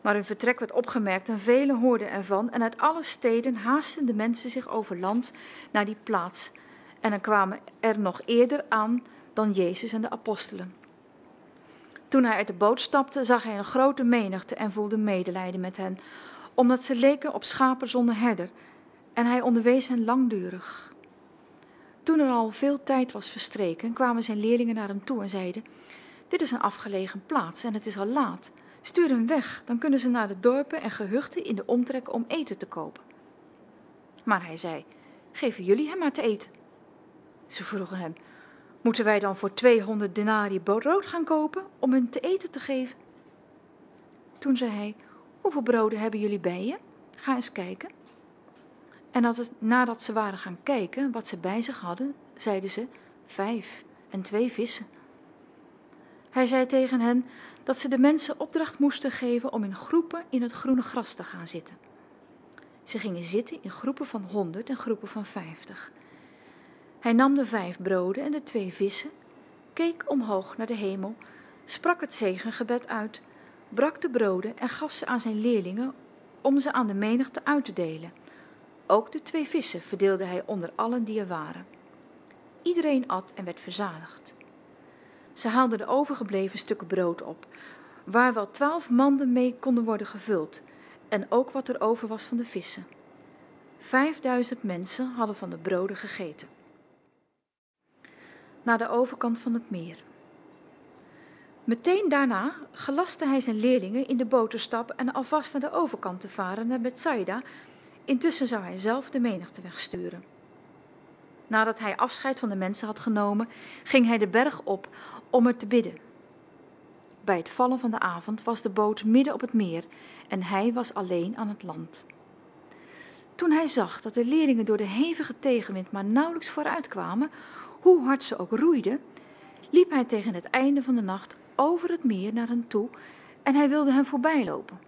Maar hun vertrek werd opgemerkt en velen hoorden ervan. En uit alle steden haasten de mensen zich over land naar die plaats. En dan kwamen er nog eerder aan dan Jezus en de apostelen. Toen hij uit de boot stapte, zag hij een grote menigte en voelde medelijden met hen, omdat ze leken op schapen zonder herder. En hij onderwees hen langdurig. Toen er al veel tijd was verstreken, kwamen zijn leerlingen naar hem toe en zeiden: Dit is een afgelegen plaats en het is al laat. Stuur hem weg, dan kunnen ze naar de dorpen en gehuchten in de omtrek om eten te kopen. Maar hij zei: Geven jullie hem maar te eten. Ze vroegen hem: Moeten wij dan voor 200 denari brood gaan kopen om hun te eten te geven? Toen zei hij: Hoeveel broden hebben jullie bij je? Ga eens kijken. En nadat ze waren gaan kijken wat ze bij zich hadden, zeiden ze: Vijf en twee vissen. Hij zei tegen hen dat ze de mensen opdracht moesten geven om in groepen in het groene gras te gaan zitten. Ze gingen zitten in groepen van honderd en groepen van vijftig. Hij nam de vijf broden en de twee vissen, keek omhoog naar de hemel, sprak het zegengebed uit, brak de broden en gaf ze aan zijn leerlingen om ze aan de menigte uit te delen. Ook de twee vissen verdeelde hij onder allen die er waren. Iedereen at en werd verzadigd. Ze haalden de overgebleven stukken brood op, waar wel twaalf manden mee konden worden gevuld, en ook wat er over was van de vissen. Vijfduizend mensen hadden van de broden gegeten. Naar de overkant van het meer. Meteen daarna gelaste hij zijn leerlingen in de boot te stappen en alvast naar de overkant te varen naar Bethsaida. Intussen zou hij zelf de menigte wegsturen. Nadat hij afscheid van de mensen had genomen, ging hij de berg op om er te bidden. Bij het vallen van de avond was de boot midden op het meer en hij was alleen aan het land. Toen hij zag dat de leerlingen door de hevige tegenwind maar nauwelijks vooruit kwamen, hoe hard ze ook roeiden, liep hij tegen het einde van de nacht over het meer naar hen toe en hij wilde hen voorbij lopen.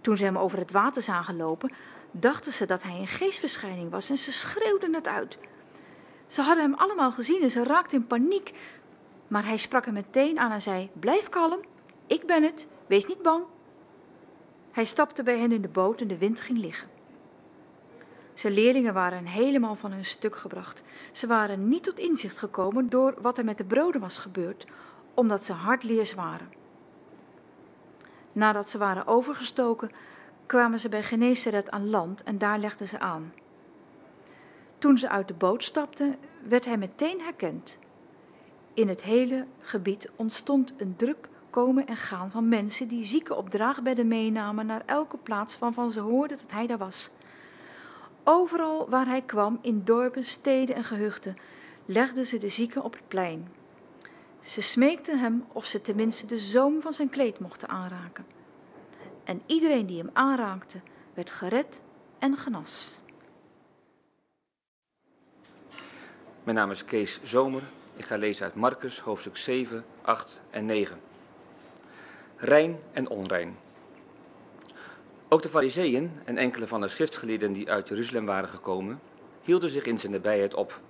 Toen ze hem over het water zagen lopen, dachten ze dat hij een geestverschijning was en ze schreeuwden het uit. Ze hadden hem allemaal gezien en ze raakten in paniek. Maar hij sprak hem meteen aan en zei: Blijf kalm, ik ben het, wees niet bang. Hij stapte bij hen in de boot en de wind ging liggen. Zijn leerlingen waren helemaal van hun stuk gebracht. Ze waren niet tot inzicht gekomen door wat er met de broden was gebeurd, omdat ze hardleers waren. Nadat ze waren overgestoken, kwamen ze bij Genesaret aan land en daar legden ze aan. Toen ze uit de boot stapten, werd hij meteen herkend. In het hele gebied ontstond een druk komen en gaan van mensen die zieken op draagbedden meenamen naar elke plaats waarvan ze hoorden dat hij daar was. Overal waar hij kwam, in dorpen, steden en gehuchten, legden ze de zieken op het plein. Ze smeekten hem of ze tenminste de zoom van zijn kleed mochten aanraken. En iedereen die hem aanraakte, werd gered en genas. Mijn naam is Kees Zomer. Ik ga lezen uit Marcus, hoofdstuk 7, 8 en 9. Rein en onrein. Ook de fariseeën en enkele van de schriftgeleerden die uit Jeruzalem waren gekomen, hielden zich in zijn nabijheid op.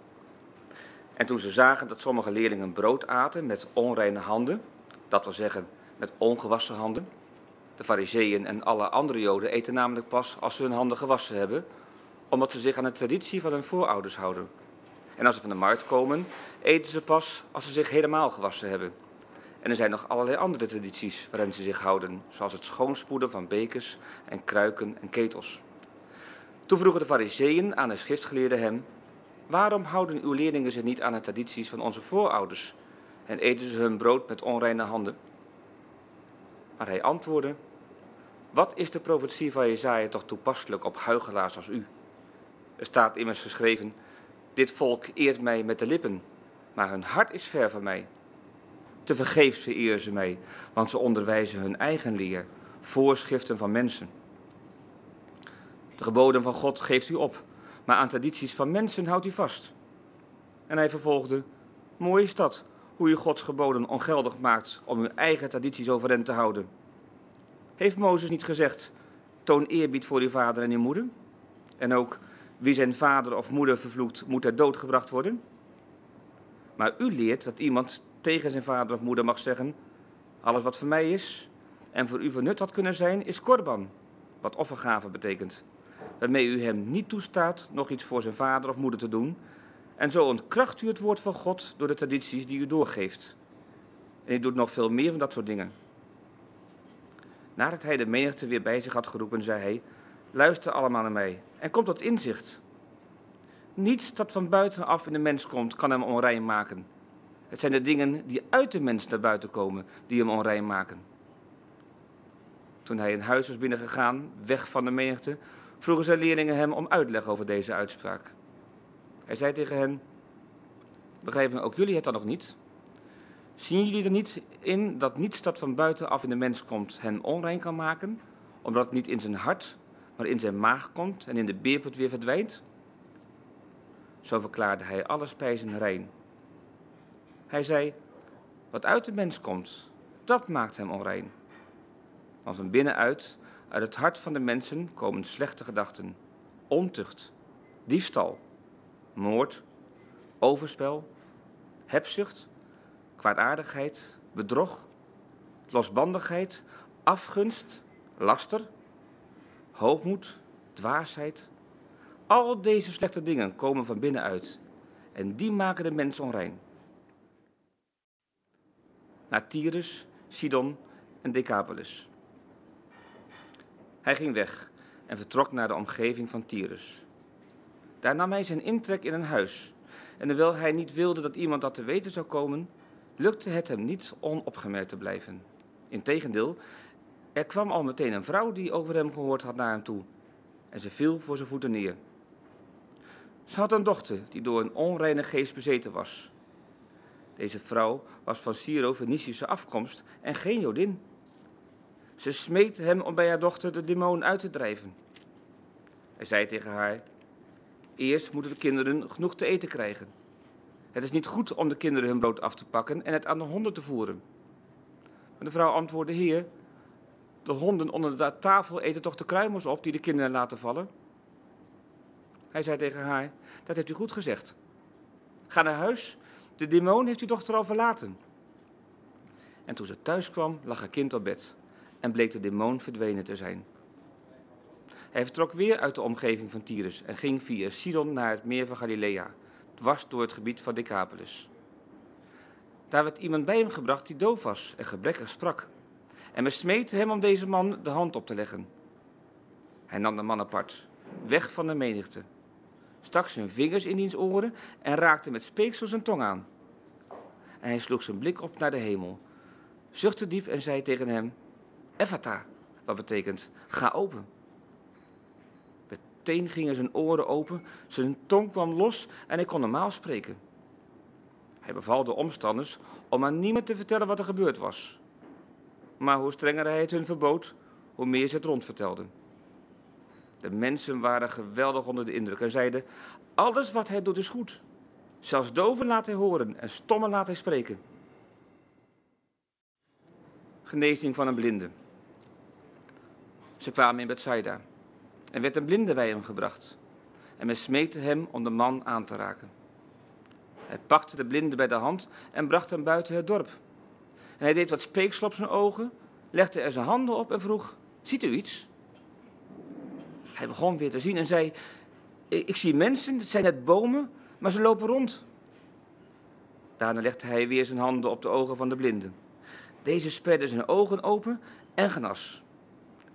En toen ze zagen dat sommige leerlingen brood aten met onreine handen, dat wil zeggen met ongewassen handen. De fariseeën en alle andere joden eten namelijk pas als ze hun handen gewassen hebben, omdat ze zich aan de traditie van hun voorouders houden. En als ze van de markt komen, eten ze pas als ze zich helemaal gewassen hebben. En er zijn nog allerlei andere tradities waarin ze zich houden, zoals het schoonspoeden van bekers en kruiken en ketels. Toen vroegen de fariseeën aan de schriftgeleerden hem, waarom houden uw leerlingen zich niet aan de tradities van onze voorouders en eten ze hun brood met onreine handen? Maar hij antwoordde, wat is de profetie van Jezaja toch toepasselijk op huigelaars als u? Er staat immers geschreven, dit volk eert mij met de lippen, maar hun hart is ver van mij. Te vergeefs vereren ze mij, want ze onderwijzen hun eigen leer, voorschriften van mensen. De geboden van God geeft u op, maar aan tradities van mensen houdt u vast. En hij vervolgde: Mooi is dat, hoe u Gods geboden ongeldig maakt om uw eigen tradities overeind te houden. Heeft Mozes niet gezegd: Toon eerbied voor uw vader en uw moeder? En ook: Wie zijn vader of moeder vervloekt, moet ter dood gebracht worden? Maar u leert dat iemand tegen zijn vader of moeder mag zeggen: Alles wat van mij is, en voor u van nut had kunnen zijn, is korban, wat offergave betekent, waarmee u hem niet toestaat nog iets voor zijn vader of moeder te doen, en zo ontkracht u het woord van God door de tradities die u doorgeeft. En u doet nog veel meer van dat soort dingen. Nadat hij de menigte weer bij zich had geroepen, zei hij: Luister allemaal naar mij en kom tot inzicht. Niets dat van buitenaf in de mens komt, kan hem onrein maken. Het zijn de dingen die uit de mens naar buiten komen, die hem onrein maken. Toen hij een huis was binnengegaan, weg van de menigte, vroegen zijn leerlingen hem om uitleg over deze uitspraak. Hij zei tegen hen: Begrijpen ook jullie het dan nog niet? Zien jullie er niet in dat niets dat van buitenaf in de mens komt hen onrein kan maken, omdat het niet in zijn hart, maar in zijn maag komt en in de beerput weer verdwijnt? Zo verklaarde hij alle spijzen rein. Hij zei: Wat uit de mens komt, dat maakt hem onrein. Want van binnenuit, uit het hart van de mensen, komen slechte gedachten, ontucht, diefstal, moord, overspel, hebzucht, kwaadaardigheid, bedrog, losbandigheid, afgunst, laster, hoogmoed, dwaasheid. Al deze slechte dingen komen van binnenuit en die maken de mens onrein. Naar Tyrus, Sidon en Decapolis. Hij ging weg en vertrok naar de omgeving van Tyrus. Daar nam hij zijn intrek in een huis. En hoewel hij niet wilde dat iemand dat te weten zou komen, lukte het hem niet onopgemerkt te blijven. Integendeel, er kwam al meteen een vrouw die over hem gehoord had naar hem toe. En ze viel voor zijn voeten neer. Ze had een dochter die door een onreine geest bezeten was. Deze vrouw was van Syro-Venetische afkomst en geen Jodin. Ze smeet hem om bij haar dochter de demon uit te drijven. Hij zei tegen haar: Eerst moeten de kinderen genoeg te eten krijgen. Het is niet goed om de kinderen hun brood af te pakken en het aan de honden te voeren. De vrouw antwoordde: Heer, de honden onder de tafel eten toch de kruimels op die de kinderen laten vallen? Hij zei tegen haar: Dat hebt u goed gezegd. Ga naar huis, de demon heeft uw dochter al verlaten. En toen ze thuis kwam, lag haar kind op bed en bleek de demon verdwenen te zijn. Hij vertrok weer uit de omgeving van Tyrus en ging via Sidon naar het meer van Galilea, dwars door het gebied van Decapolis. Daar werd iemand bij hem gebracht die doof was en gebrekkig sprak. En men hem om deze man de hand op te leggen. Hij nam de man apart, weg van de menigte, stak zijn vingers in diens oren en raakte met speeksel zijn tong aan. En hij sloeg zijn blik op naar de hemel, zuchtte diep en zei tegen hem: Wat betekent ga open. Meteen gingen zijn oren open, zijn tong kwam los en hij kon normaal spreken. Hij beval de omstanders om aan niemand te vertellen wat er gebeurd was. Maar hoe strenger hij het hun verbood, hoe meer ze het rondvertelden. De mensen waren geweldig onder de indruk en zeiden: Alles wat hij doet is goed. Zelfs doven laat hij horen en stommen laat hij spreken. Genezing van een blinde. Ze kwamen in Bethsaida. Er werd een blinde bij hem gebracht. En men smeekte hem om de man aan te raken. Hij pakte de blinde bij de hand en bracht hem buiten het dorp. En hij deed wat speeksel op zijn ogen, legde er zijn handen op en vroeg: Ziet u iets? Hij begon weer te zien en zei: Ik zie mensen, het zijn net bomen, maar ze lopen rond. Daarna legde hij weer zijn handen op de ogen van de blinde. Deze sperde zijn ogen open en genas.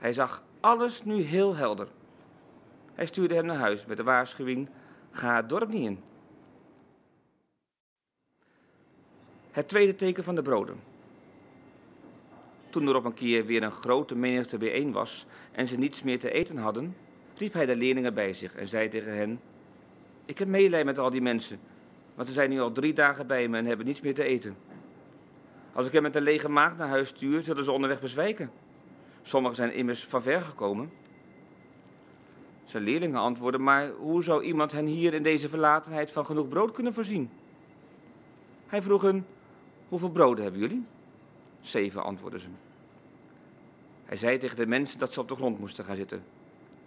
Hij zag alles nu heel helder. Hij stuurde hem naar huis met de waarschuwing: ga het dorp niet in. Het tweede teken van de broden. Toen er op een keer weer een grote menigte bijeen was en ze niets meer te eten hadden, riep hij de leerlingen bij zich en zei tegen hen: Ik heb meelij met al die mensen, want ze zijn nu al drie dagen bij me en hebben niets meer te eten. Als ik hem met een lege maag naar huis stuur, zullen ze onderweg bezwijken. Sommigen zijn immers van ver gekomen. Zijn leerlingen antwoorden, maar hoe zou iemand hen hier in deze verlatenheid van genoeg brood kunnen voorzien? Hij vroeg hen, hoeveel broden hebben jullie? Zeven, antwoordden ze. Hij zei tegen de mensen dat ze op de grond moesten gaan zitten.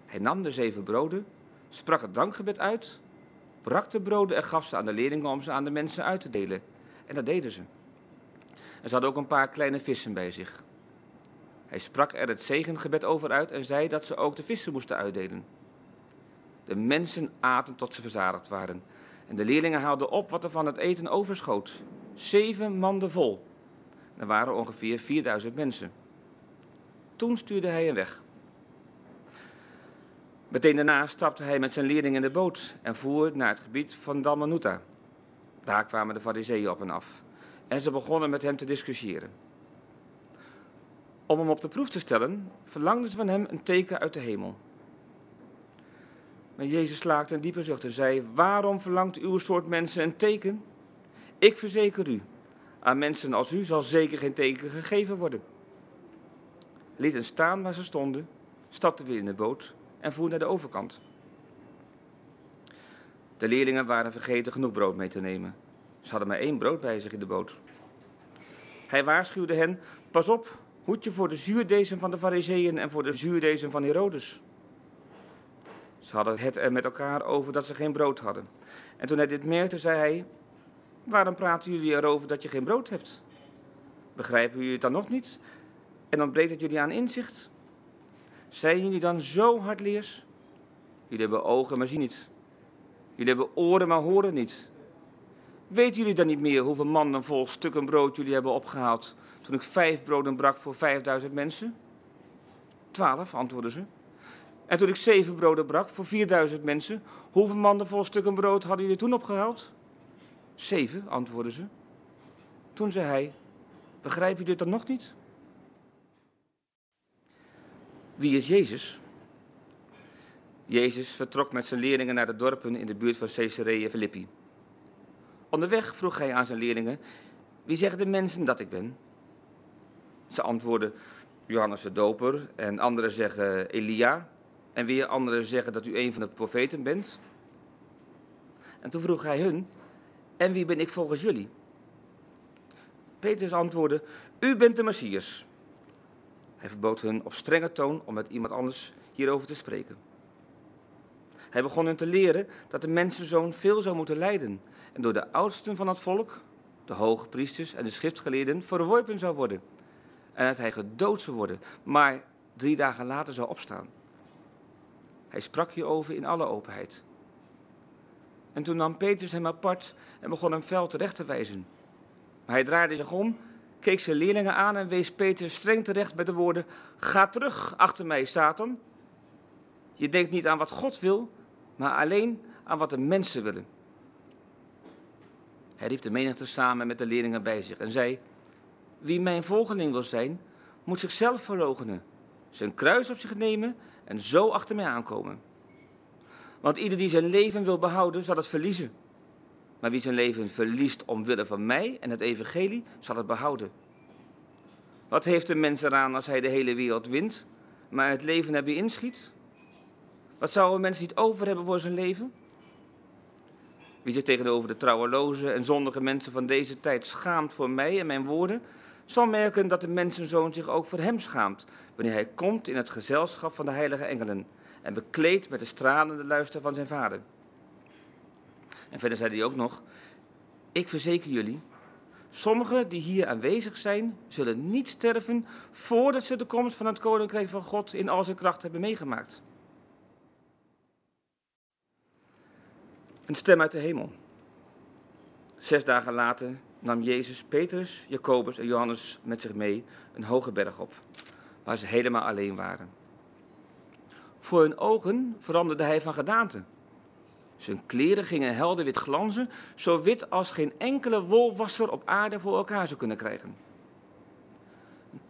Hij nam de zeven broden, sprak het dankgebed uit, brak de broden en gaf ze aan de leerlingen om ze aan de mensen uit te delen. En dat deden ze. En ze hadden ook een paar kleine vissen bij zich. Hij sprak er het zegengebed over uit en zei dat ze ook de vissen moesten uitdelen. De mensen aten tot ze verzadigd waren. En de leerlingen haalden op wat er van het eten overschoot. Zeven manden vol. Er waren ongeveer 4000 mensen. Toen stuurde hij hen weg. Meteen daarna stapte hij met zijn leerlingen in de boot en voer naar het gebied van Dalmanuta. Daar kwamen de fariseeën op en af. En ze begonnen met hem te discussiëren. Om hem op de proef te stellen, verlangden ze van hem een teken uit de hemel. Maar Jezus slaakte een diepe zucht en zei: Waarom verlangt uw soort mensen een teken? Ik verzeker u, aan mensen als u zal zeker geen teken gegeven worden. Liet hen staan waar ze stonden, stapte weer in de boot en voer naar de overkant. De leerlingen waren vergeten genoeg brood mee te nemen. Ze hadden maar één brood bij zich in de boot. Hij waarschuwde hen: Pas op, hoed je voor de zuurdezen van de Fariseeën en voor de zuurdezen van Herodes. Ze hadden het er met elkaar over dat ze geen brood hadden. En toen hij dit merkte, zei hij: Waarom praten jullie erover dat je geen brood hebt? Begrijpen jullie het dan nog niet? En ontbreekt het jullie aan inzicht? Zijn jullie dan zo hardleers? Jullie hebben ogen, maar zien niet. Jullie hebben oren, maar horen niet. Weten jullie dan niet meer hoeveel mannen vol stukken brood jullie hebben opgehaald toen ik vijf broden brak voor vijfduizend mensen? Twaalf, antwoordden ze. En toen ik zeven broden brak voor vierduizend mensen, hoeveel mannen vol stukken brood hadden jullie toen opgehaald? Zeven, antwoordden ze. Toen zei hij, begrijp je dit dan nog niet? Wie is Jezus? Jezus vertrok met zijn leerlingen naar de dorpen in de buurt van Caesarea Philippi. Onderweg vroeg hij aan zijn leerlingen: Wie zeggen de mensen dat ik ben? Ze antwoordden: Johannes de Doper, en anderen zeggen Elia, en weer anderen zeggen dat u een van de profeten bent. En toen vroeg hij hun: En wie ben ik volgens jullie? Petrus antwoordde: U bent de Messias. Hij verbood hun op strenge toon om met iemand anders hierover te spreken. Hij begon hen te leren dat de mensenzoon veel zou moeten lijden en door de oudsten van het volk, de hoge priesters en de schriftgeleerden, verworpen zou worden. En dat hij gedood zou worden, maar drie dagen later zou opstaan. Hij sprak hierover in alle openheid. En toen nam Petrus hem apart en begon hem fel terecht te wijzen. Maar hij draaide zich om, keek zijn leerlingen aan en wees Petrus streng terecht met de woorden: Ga terug achter mij, Satan. Je denkt niet aan wat God wil, maar alleen aan wat de mensen willen. Hij riep de menigte samen met de leerlingen bij zich en zei: Wie mijn volgeling wil zijn, moet zichzelf verloochenen, zijn kruis op zich nemen en zo achter mij aankomen. Want ieder die zijn leven wil behouden, zal het verliezen. Maar wie zijn leven verliest omwille van mij en het evangelie, zal het behouden. Wat heeft de mens eraan als hij de hele wereld wint, maar het leven erbij inschiet? Wat zou een mens niet over hebben voor zijn leven? Wie zich tegenover de trouweloze en zondige mensen van deze tijd schaamt voor mij en mijn woorden, zal merken dat de mensenzoon zich ook voor hem schaamt, wanneer hij komt in het gezelschap van de heilige engelen en bekleed met de stralende luister van zijn vader. En verder zei hij ook nog, ik verzeker jullie, sommigen die hier aanwezig zijn, zullen niet sterven voordat ze de komst van het koninkrijk van God in al zijn kracht hebben meegemaakt. Een stem uit de hemel. Zes dagen later nam Jezus Petrus, Jacobus en Johannes met zich mee een hoge berg op, waar ze helemaal alleen waren. Voor hun ogen veranderde hij van gedaante. Zijn kleren gingen helder wit glanzen, zo wit als geen enkele wolwasser op aarde voor elkaar zou kunnen krijgen.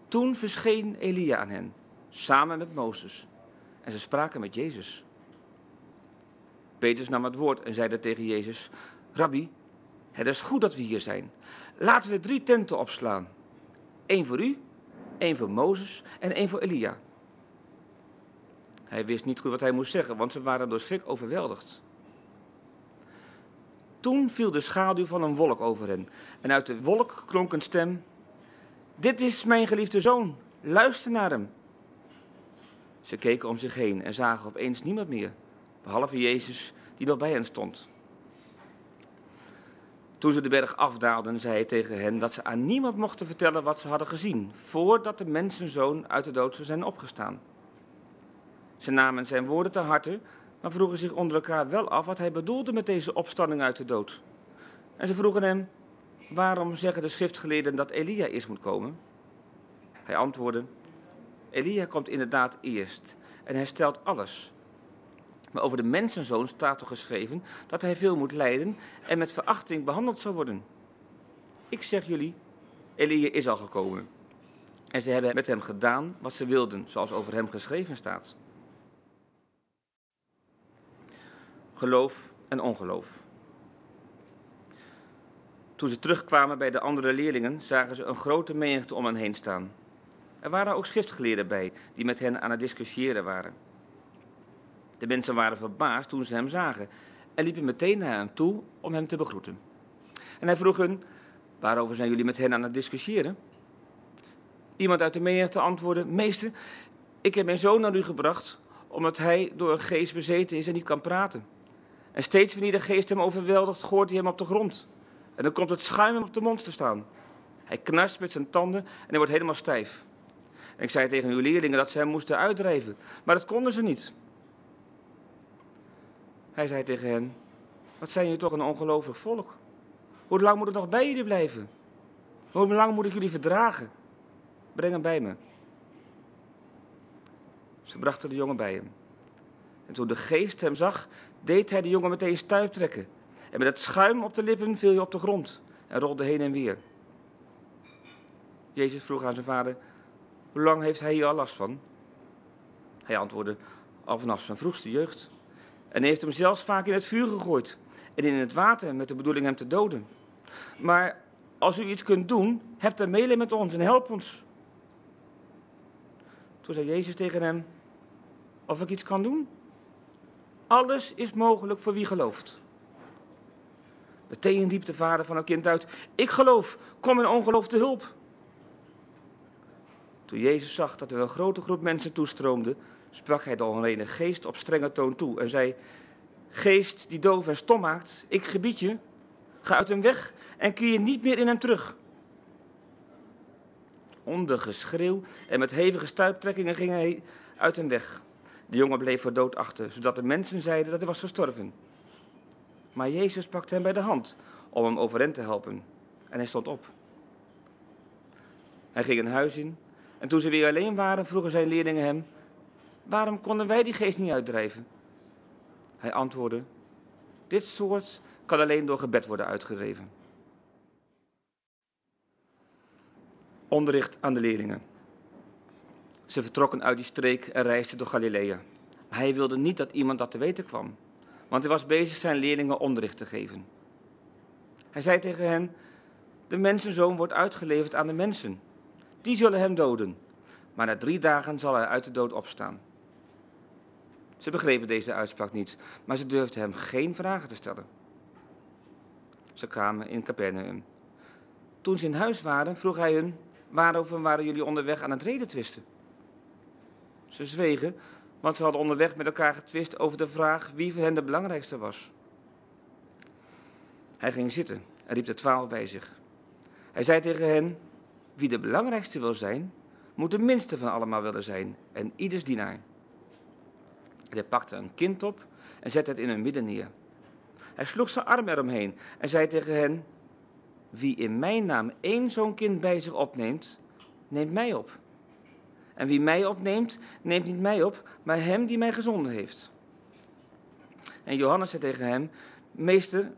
Toen verscheen Elia aan hen, samen met Mozes, en ze spraken met Jezus. Petrus nam het woord en zeide tegen Jezus: Rabbi, het is goed dat we hier zijn. Laten we drie tenten opslaan: één voor u, één voor Mozes en één voor Elia. Hij wist niet goed wat hij moest zeggen, want ze waren door schrik overweldigd. Toen viel de schaduw van een wolk over hen, en uit de wolk klonk een stem: Dit is mijn geliefde zoon, luister naar hem. Ze keken om zich heen en zagen opeens niemand meer behalve Jezus die nog bij hen stond. Toen ze de berg afdaalden, zei hij tegen hen dat ze aan niemand mochten vertellen wat ze hadden gezien, voordat de mensenzoon uit de dood zou zijn opgestaan. Ze namen zijn woorden te harte, maar vroegen zich onder elkaar wel af wat hij bedoelde met deze opstanding uit de dood. En ze vroegen hem, waarom zeggen de schriftgeleerden dat Elia eerst moet komen? Hij antwoordde, Elia komt inderdaad eerst en hij stelt alles. Maar over de mensenzoon staat er geschreven dat hij veel moet lijden en met verachting behandeld zal worden. Ik zeg jullie, Elia is al gekomen. En ze hebben met hem gedaan wat ze wilden, zoals over hem geschreven staat. Geloof en ongeloof. Toen ze terugkwamen bij de andere leerlingen, zagen ze een grote menigte om hen heen staan. Er waren ook schriftgeleerden bij, die met hen aan het discussiëren waren. De mensen waren verbaasd toen ze hem zagen en liepen meteen naar hem toe om hem te begroeten. En hij vroeg hun, waarover zijn jullie met hen aan het discussiëren? Iemand uit de menigte antwoordde, meester, ik heb mijn zoon naar u gebracht, omdat hij door een geest bezeten is en niet kan praten. En steeds wanneer de geest hem overweldigt, gooit hij hem op de grond. En dan komt het schuim hem op de mond te staan. Hij knarst met zijn tanden en hij wordt helemaal stijf. En ik zei tegen uw leerlingen dat ze hem moesten uitdrijven, maar dat konden ze niet. Hij zei tegen hen, wat zijn jullie toch een ongelovig volk? Hoe lang moet ik nog bij jullie blijven? Hoe lang moet ik jullie verdragen? Breng hem bij me. Ze brachten de jongen bij hem. En toen de geest hem zag, deed hij de jongen meteen stuip trekken. En met het schuim op de lippen viel hij op de grond en rolde heen en weer. Jezus vroeg aan zijn vader, hoe lang heeft hij hier al last van? Hij antwoordde, al vanaf zijn vroegste jeugd. En heeft hem zelfs vaak in het vuur gegooid en in het water met de bedoeling hem te doden. Maar als u iets kunt doen, hebt er meelij met ons en help ons. Toen zei Jezus tegen hem, of ik iets kan doen? Alles is mogelijk voor wie gelooft. Meteen riep de vader van het kind uit, ik geloof, kom in ongeloof te hulp. Toen Jezus zag dat er een grote groep mensen toestroomde, sprak hij de onreine geest op strenge toon toe en zei: Geest die doof en stom maakt, ik gebied je, ga uit hem weg en keer niet meer in hem terug. Onder geschreeuw en met hevige stuiptrekkingen ging hij uit hem weg. De jongen bleef voor dood achter, zodat de mensen zeiden dat hij was gestorven. Maar Jezus pakte hem bij de hand om hem overeind te helpen en hij stond op. Hij ging een huis in en toen ze weer alleen waren, vroegen zijn leerlingen hem: Waarom konden wij die geest niet uitdrijven? Hij antwoordde: Dit soort kan alleen door gebed worden uitgedreven. Onderricht aan de leerlingen. Ze vertrokken uit die streek en reisden door Galilea. Hij wilde niet dat iemand dat te weten kwam, want hij was bezig zijn leerlingen onderricht te geven. Hij zei tegen hen: De mensenzoon wordt uitgeleverd aan de mensen. Die zullen hem doden, maar na drie dagen zal hij uit de dood opstaan. Ze begrepen deze uitspraak niet, maar ze durfden hem geen vragen te stellen. Ze kwamen in Capernaum. Toen ze in huis waren, vroeg hij hun: Waarover waren jullie onderweg aan het reden twisten? Ze zwegen, want ze hadden onderweg met elkaar getwist over de vraag wie voor hen de belangrijkste was. Hij ging zitten en riep de twaalf bij zich. Hij zei tegen hen: Wie de belangrijkste wil zijn, moet de minste van allemaal willen zijn en ieders dienaar. Hij pakte een kind op en zette het in hun midden neer. Hij sloeg zijn arm eromheen en zei tegen hen: Wie in mijn naam één zo'n kind bij zich opneemt, neemt mij op. En wie mij opneemt, neemt niet mij op, maar hem die mij gezonden heeft. En Johannes zei tegen hem: Meester,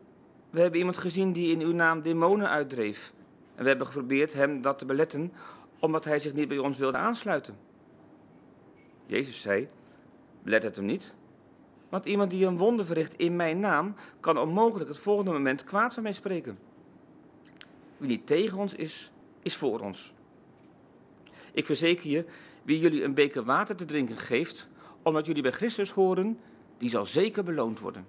we hebben iemand gezien die in uw naam demonen uitdreef. En we hebben geprobeerd hem dat te beletten, omdat hij zich niet bij ons wilde aansluiten. Jezus zei: Let het hem niet. Want iemand die een wonder verricht in mijn naam, kan onmogelijk het volgende moment kwaad van mij spreken. Wie niet tegen ons is, is voor ons. Ik verzeker je, wie jullie een beker water te drinken geeft, omdat jullie bij Christus horen, die zal zeker beloond worden.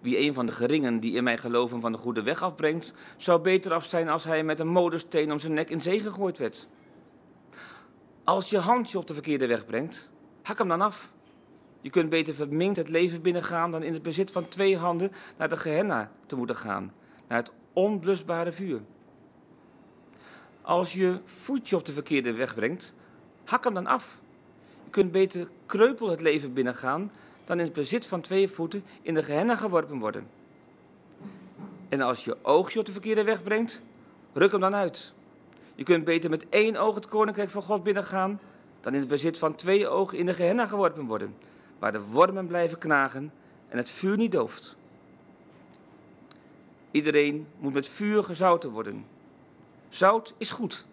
Wie een van de geringen die in mij geloven van de goede weg afbrengt, zou beter af zijn als hij met een modesteen om zijn nek in zee gegooid werd. Als je handje op de verkeerde weg brengt, hak hem dan af. Je kunt beter verminkt het leven binnengaan dan in het bezit van twee handen naar de Gehenna te moeten gaan, naar het onblusbare vuur. Als je voetje op de verkeerde weg brengt, hak hem dan af. Je kunt beter kreupel het leven binnengaan dan in het bezit van twee voeten in de Gehenna geworpen worden. En als je oogje op de verkeerde weg brengt, ruk hem dan uit. Je kunt beter met één oog het koninkrijk van God binnengaan dan in het bezit van twee ogen in de Gehenna geworpen worden, waar de wormen blijven knagen en het vuur niet dooft. Iedereen moet met vuur gezouten worden. Zout is goed.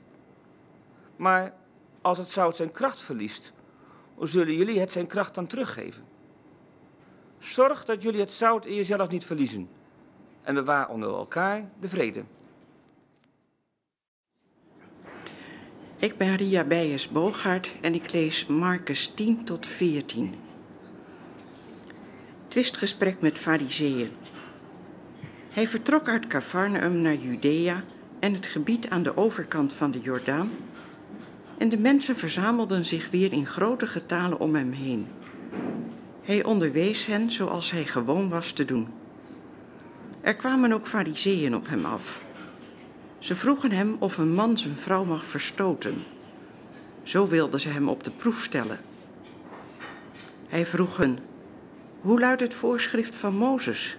Maar als het zout zijn kracht verliest, hoe zullen jullie het zijn kracht dan teruggeven? Zorg dat jullie het zout in jezelf niet verliezen en bewaar onder elkaar de vrede. Ik ben Ria Beijers Boogaard en ik lees Marcus 10 tot 14. Twistgesprek met Fariseeën. Hij vertrok uit Cafarnaum naar Judea en het gebied aan de overkant van de Jordaan. En de mensen verzamelden zich weer in grote getalen om hem heen. Hij onderwees hen zoals hij gewoon was te doen. Er kwamen ook fariseeën op hem af. Ze vroegen hem of een man zijn vrouw mag verstoten. Zo wilden ze hem op de proef stellen. Hij vroeg hen, hoe luidt het voorschrift van Mozes?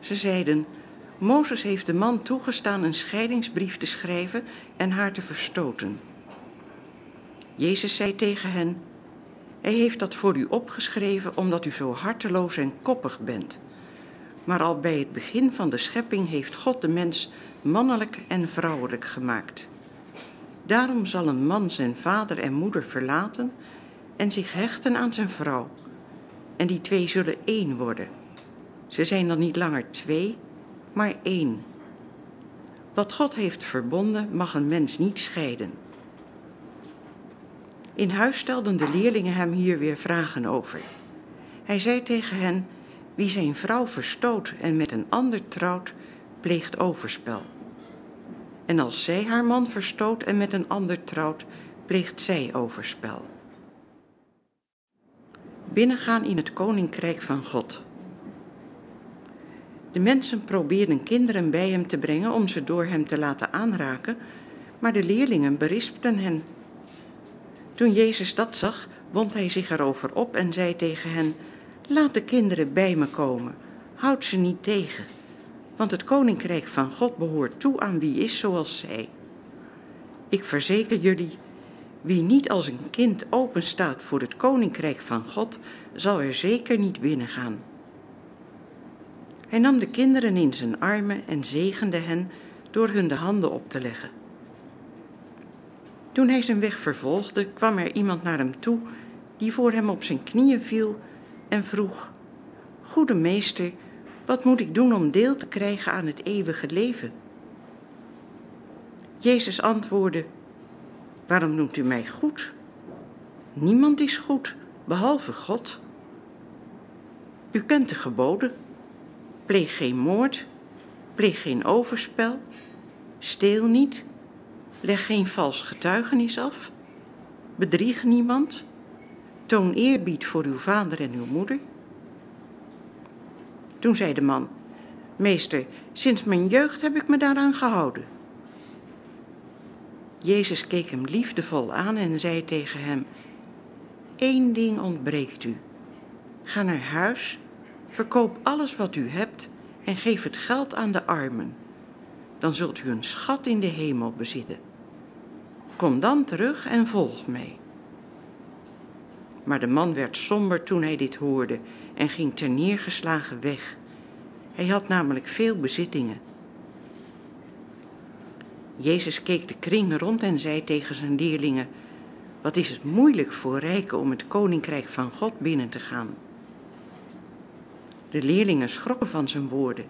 Ze zeiden, Mozes heeft de man toegestaan een scheidingsbrief te schrijven en haar te verstoten. Jezus zei tegen hen, hij heeft dat voor u opgeschreven omdat u zo harteloos en koppig bent. Maar al bij het begin van de schepping heeft God de mens mannelijk en vrouwelijk gemaakt. Daarom zal een man zijn vader en moeder verlaten en zich hechten aan zijn vrouw. En die twee zullen één worden. Ze zijn dan niet langer twee, maar één. Wat God heeft verbonden mag een mens niet scheiden. In huis stelden de leerlingen hem hier weer vragen over. Hij zei tegen hen: Wie zijn vrouw verstoot en met een ander trouwt, pleegt overspel. En als zij haar man verstoot en met een ander trouwt, pleegt zij overspel. Binnengaan in het koninkrijk van God. De mensen probeerden kinderen bij hem te brengen om ze door hem te laten aanraken, maar de leerlingen berispten hen. Toen Jezus dat zag, wond hij zich erover op en zei tegen hen: Laat de kinderen bij me komen, houd ze niet tegen, want het koninkrijk van God behoort toe aan wie is zoals zij. Ik verzeker jullie, wie niet als een kind openstaat voor het koninkrijk van God, zal er zeker niet binnengaan. Hij nam de kinderen in zijn armen en zegende hen door hun de handen op te leggen. Toen hij zijn weg vervolgde, kwam er iemand naar hem toe die voor hem op zijn knieën viel en vroeg: Goede meester, wat moet ik doen om deel te krijgen aan het eeuwige leven? Jezus antwoordde: Waarom noemt u mij goed? Niemand is goed, behalve God. U kent de geboden. Pleeg geen moord, pleeg geen overspel, steel niet, leg geen vals getuigenis af, bedrieg niemand, toon eerbied voor uw vader en uw moeder. Toen zei de man: Meester, sinds mijn jeugd heb ik me daaraan gehouden. Jezus keek hem liefdevol aan en zei tegen hem: Eén ding ontbreekt u. Ga naar huis Verkoop alles wat u hebt en geef het geld aan de armen. Dan zult u een schat in de hemel bezitten. Kom dan terug en volg mij. Maar de man werd somber toen hij dit hoorde en ging ter neergeslagen weg. Hij had namelijk veel bezittingen. Jezus keek de kring rond en zei tegen zijn leerlingen: Wat is het moeilijk voor rijken om het koninkrijk van God binnen te gaan? De leerlingen schrokken van zijn woorden.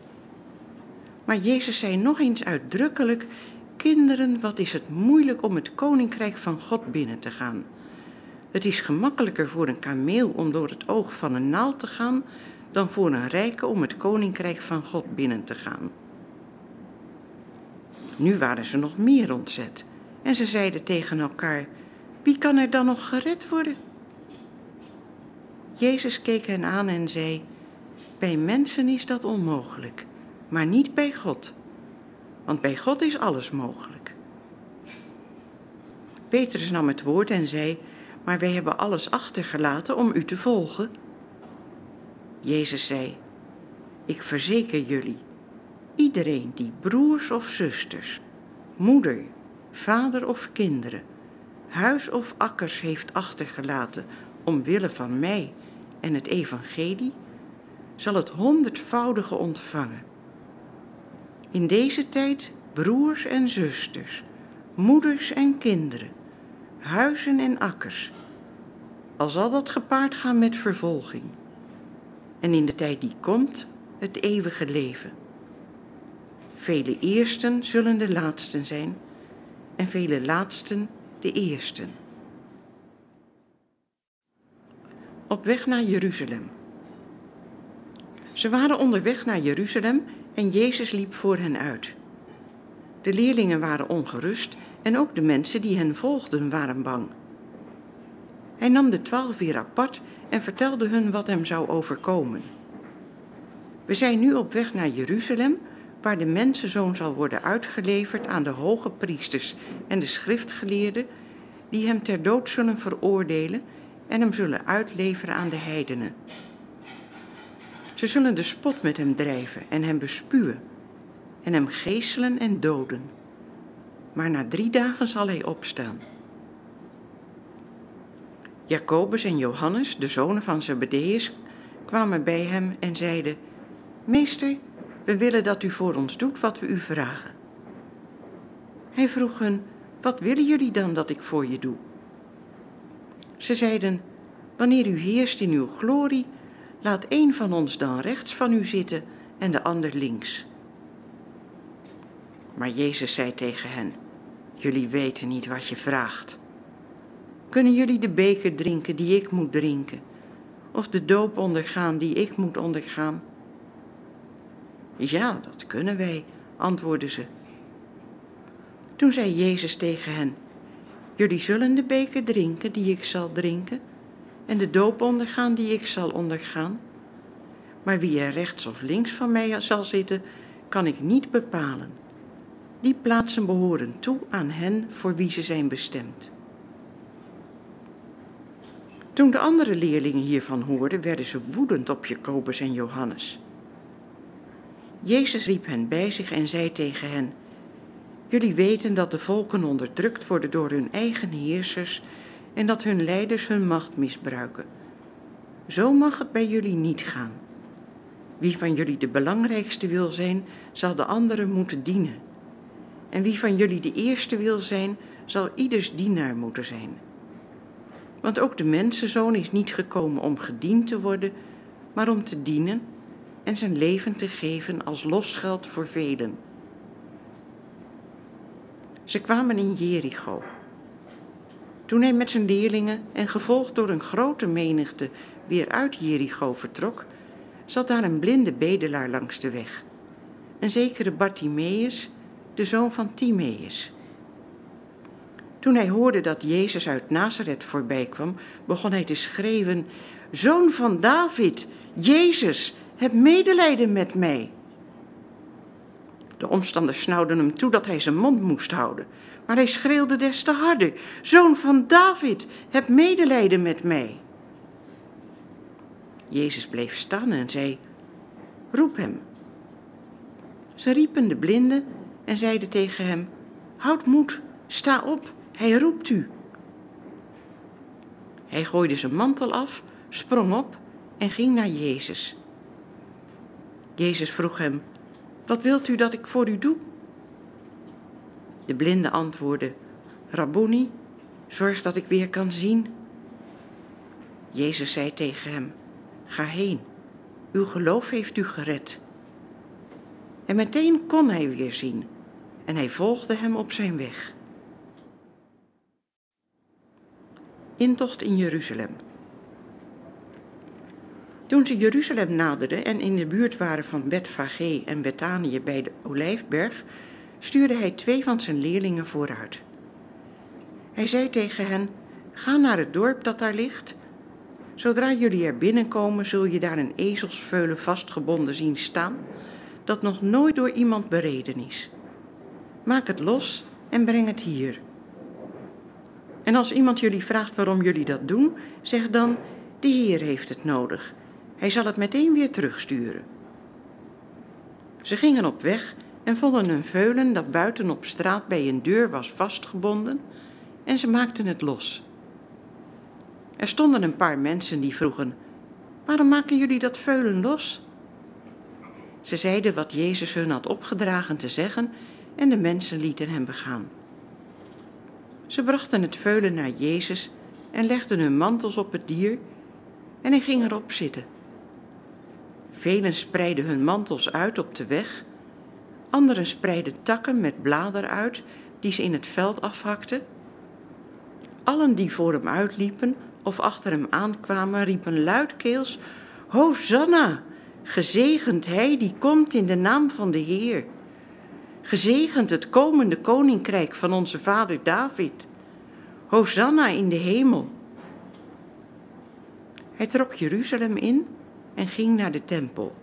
Maar Jezus zei nog eens uitdrukkelijk: Kinderen, wat is het moeilijk om het koninkrijk van God binnen te gaan. Het is gemakkelijker voor een kameel om door het oog van een naald te gaan dan voor een rijke om het koninkrijk van God binnen te gaan. Nu waren ze nog meer ontzet en ze zeiden tegen elkaar: Wie kan er dan nog gered worden? Jezus keek hen aan en zei: Bij mensen is dat onmogelijk, maar niet bij God. Want bij God is alles mogelijk. Petrus nam het woord en zei: Maar wij hebben alles achtergelaten om u te volgen. Jezus zei: Ik verzeker jullie, iedereen die broers of zusters, moeder, vader of kinderen, huis of akkers heeft achtergelaten omwille van mij en het evangelie, zal het honderdvoudige ontvangen. In deze tijd broers en zusters, moeders en kinderen, huizen en akkers, al zal dat gepaard gaan met vervolging. En in de tijd die komt, het eeuwige leven. Vele eersten zullen de laatsten zijn en vele laatsten de eersten. Op weg naar Jeruzalem. Ze waren onderweg naar Jeruzalem en Jezus liep voor hen uit. De leerlingen waren ongerust en ook de mensen die hen volgden waren bang. Hij nam de twaalf weer apart en vertelde hun wat hem zou overkomen. We zijn nu op weg naar Jeruzalem, waar de mensenzoon zal worden uitgeleverd aan de hoge priesters en de schriftgeleerden, die hem ter dood zullen veroordelen en hem zullen uitleveren aan de heidenen. Ze zullen de spot met hem drijven en hem bespuwen en hem geeselen en doden. Maar na drie dagen zal hij opstaan. Jacobus en Johannes, de zonen van Zebedeus, kwamen bij hem en zeiden: Meester, we willen dat u voor ons doet wat we u vragen. Hij vroeg hen: Wat willen jullie dan dat ik voor je doe? Ze zeiden: Wanneer u heerst in uw glorie, laat een van ons dan rechts van u zitten en de ander links. Maar Jezus zei tegen hen: Jullie weten niet wat je vraagt. Kunnen jullie de beker drinken die ik moet drinken, of de doop ondergaan die ik moet ondergaan? Ja, dat kunnen wij, antwoordden ze. Toen zei Jezus tegen hen: Jullie zullen de beker drinken die ik zal drinken, en de doop ondergaan die ik zal ondergaan. Maar wie er rechts of links van mij zal zitten, kan ik niet bepalen. Die plaatsen behoren toe aan hen voor wie ze zijn bestemd. Toen de andere leerlingen hiervan hoorden, werden ze woedend op Jacobus en Johannes. Jezus riep hen bij zich en zei tegen hen: Jullie weten dat de volken onderdrukt worden door hun eigen heersers en dat hun leiders hun macht misbruiken. Zo mag het bij jullie niet gaan. Wie van jullie de belangrijkste wil zijn, zal de anderen moeten dienen. En wie van jullie de eerste wil zijn, zal ieders dienaar moeten zijn. Want ook de mensenzoon is niet gekomen om gediend te worden, maar om te dienen en zijn leven te geven als losgeld voor velen. Ze kwamen in Jericho. Toen hij met zijn leerlingen en gevolgd door een grote menigte weer uit Jericho vertrok, zat daar een blinde bedelaar langs de weg. Een zekere Bartimaeus, de zoon van Timaeus. Toen hij hoorde dat Jezus uit Nazareth voorbij kwam, begon hij te schreeuwen: Zoon van David, Jezus, heb medelijden met mij. De omstanders snauwden hem toe dat hij zijn mond moest houden, maar hij schreeuwde des te harder: Zoon van David, heb medelijden met mij. Jezus bleef staan en zei: Roep hem. Ze riepen de blinde en zeiden tegen hem: Houd moed, sta op, hij roept u. Hij gooide zijn mantel af, sprong op en ging naar Jezus. Jezus vroeg hem: Wat wilt u dat ik voor u doe? De blinde antwoordde: Rabboni, zorg dat ik weer kan zien. Jezus zei tegen hem: Ga heen, uw geloof heeft u gered. En meteen kon hij weer zien en hij volgde hem op zijn weg. Intocht in Jeruzalem. Toen ze Jeruzalem naderden en in de buurt waren van Betfage en Betanië bij de Olijfberg, stuurde hij twee van zijn leerlingen vooruit. Hij zei tegen hen: Ga naar het dorp dat daar ligt. Zodra jullie er binnenkomen, zul je daar een ezelsveulen vastgebonden zien staan, dat nog nooit door iemand bereden is. Maak het los en breng het hier. En als iemand jullie vraagt waarom jullie dat doen, zeg dan: De Heer heeft het nodig. Hij zal het meteen weer terugsturen. Ze gingen op weg en vonden een veulen dat buiten op straat bij een deur was vastgebonden en ze maakten het los. Er stonden een paar mensen die vroegen: Waarom maken jullie dat veulen los? Ze zeiden wat Jezus hun had opgedragen te zeggen en de mensen lieten hem begaan. Ze brachten het veulen naar Jezus en legden hun mantels op het dier en hij ging erop zitten. Velen spreidden hun mantels uit op de weg, anderen spreidden takken met bladeren uit die ze in het veld afhakten. Allen die voor hem uitliepen of achter hem aankwamen, riepen luidkeels: Hosanna! Gezegend hij die komt in de naam van de Heer. Gezegend het komende koninkrijk van onze vader David. Hosanna in de hemel. Hij trok Jeruzalem in en ging naar de tempel.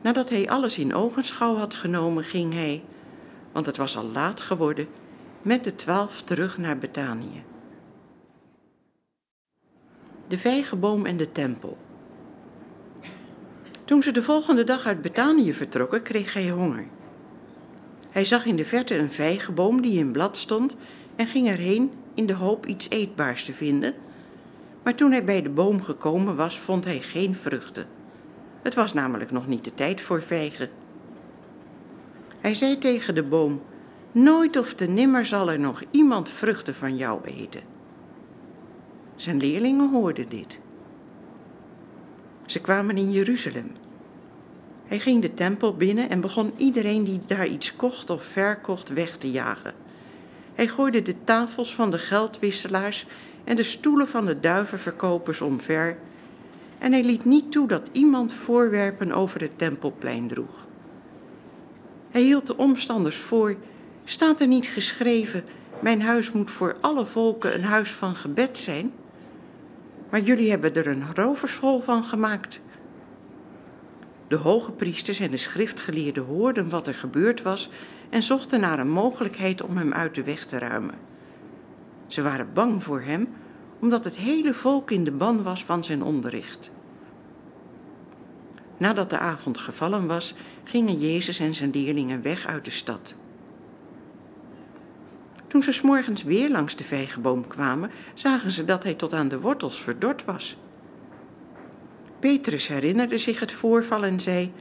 Nadat hij alles in ogenschouw had genomen, ging hij, want het was al laat geworden, met de twaalf terug naar Betanië. De vijgenboom en de tempel. Toen ze de volgende dag uit Betanië vertrokken, kreeg hij honger. Hij zag in de verte een vijgenboom die in blad stond en ging erheen in de hoop iets eetbaars te vinden. Maar toen hij bij de boom gekomen was, vond hij geen vruchten. Het was namelijk nog niet de tijd voor vijgen. Hij zei tegen de boom: Nooit of te nimmer zal er nog iemand vruchten van jou eten. Zijn leerlingen hoorden dit. Ze kwamen in Jeruzalem. Hij ging de tempel binnen en begon iedereen die daar iets kocht of verkocht weg te jagen. Hij gooide de tafels van de geldwisselaars en de stoelen van de duivenverkopers omver. En hij liet niet toe dat iemand voorwerpen over het tempelplein droeg. Hij hield de omstanders voor: staat er niet geschreven: Mijn huis moet voor alle volken een huis van gebed zijn? Maar jullie hebben er een roverschool van gemaakt. De hoge priesters en de schriftgeleerden hoorden wat er gebeurd was en zochten naar een mogelijkheid om hem uit de weg te ruimen. Ze waren bang voor hem, omdat het hele volk in de ban was van zijn onderricht. Nadat de avond gevallen was, gingen Jezus en zijn leerlingen weg uit de stad. Toen ze s'morgens weer langs de vijgenboom kwamen, zagen ze dat hij tot aan de wortels verdord was. Petrus herinnerde zich het voorval en zei: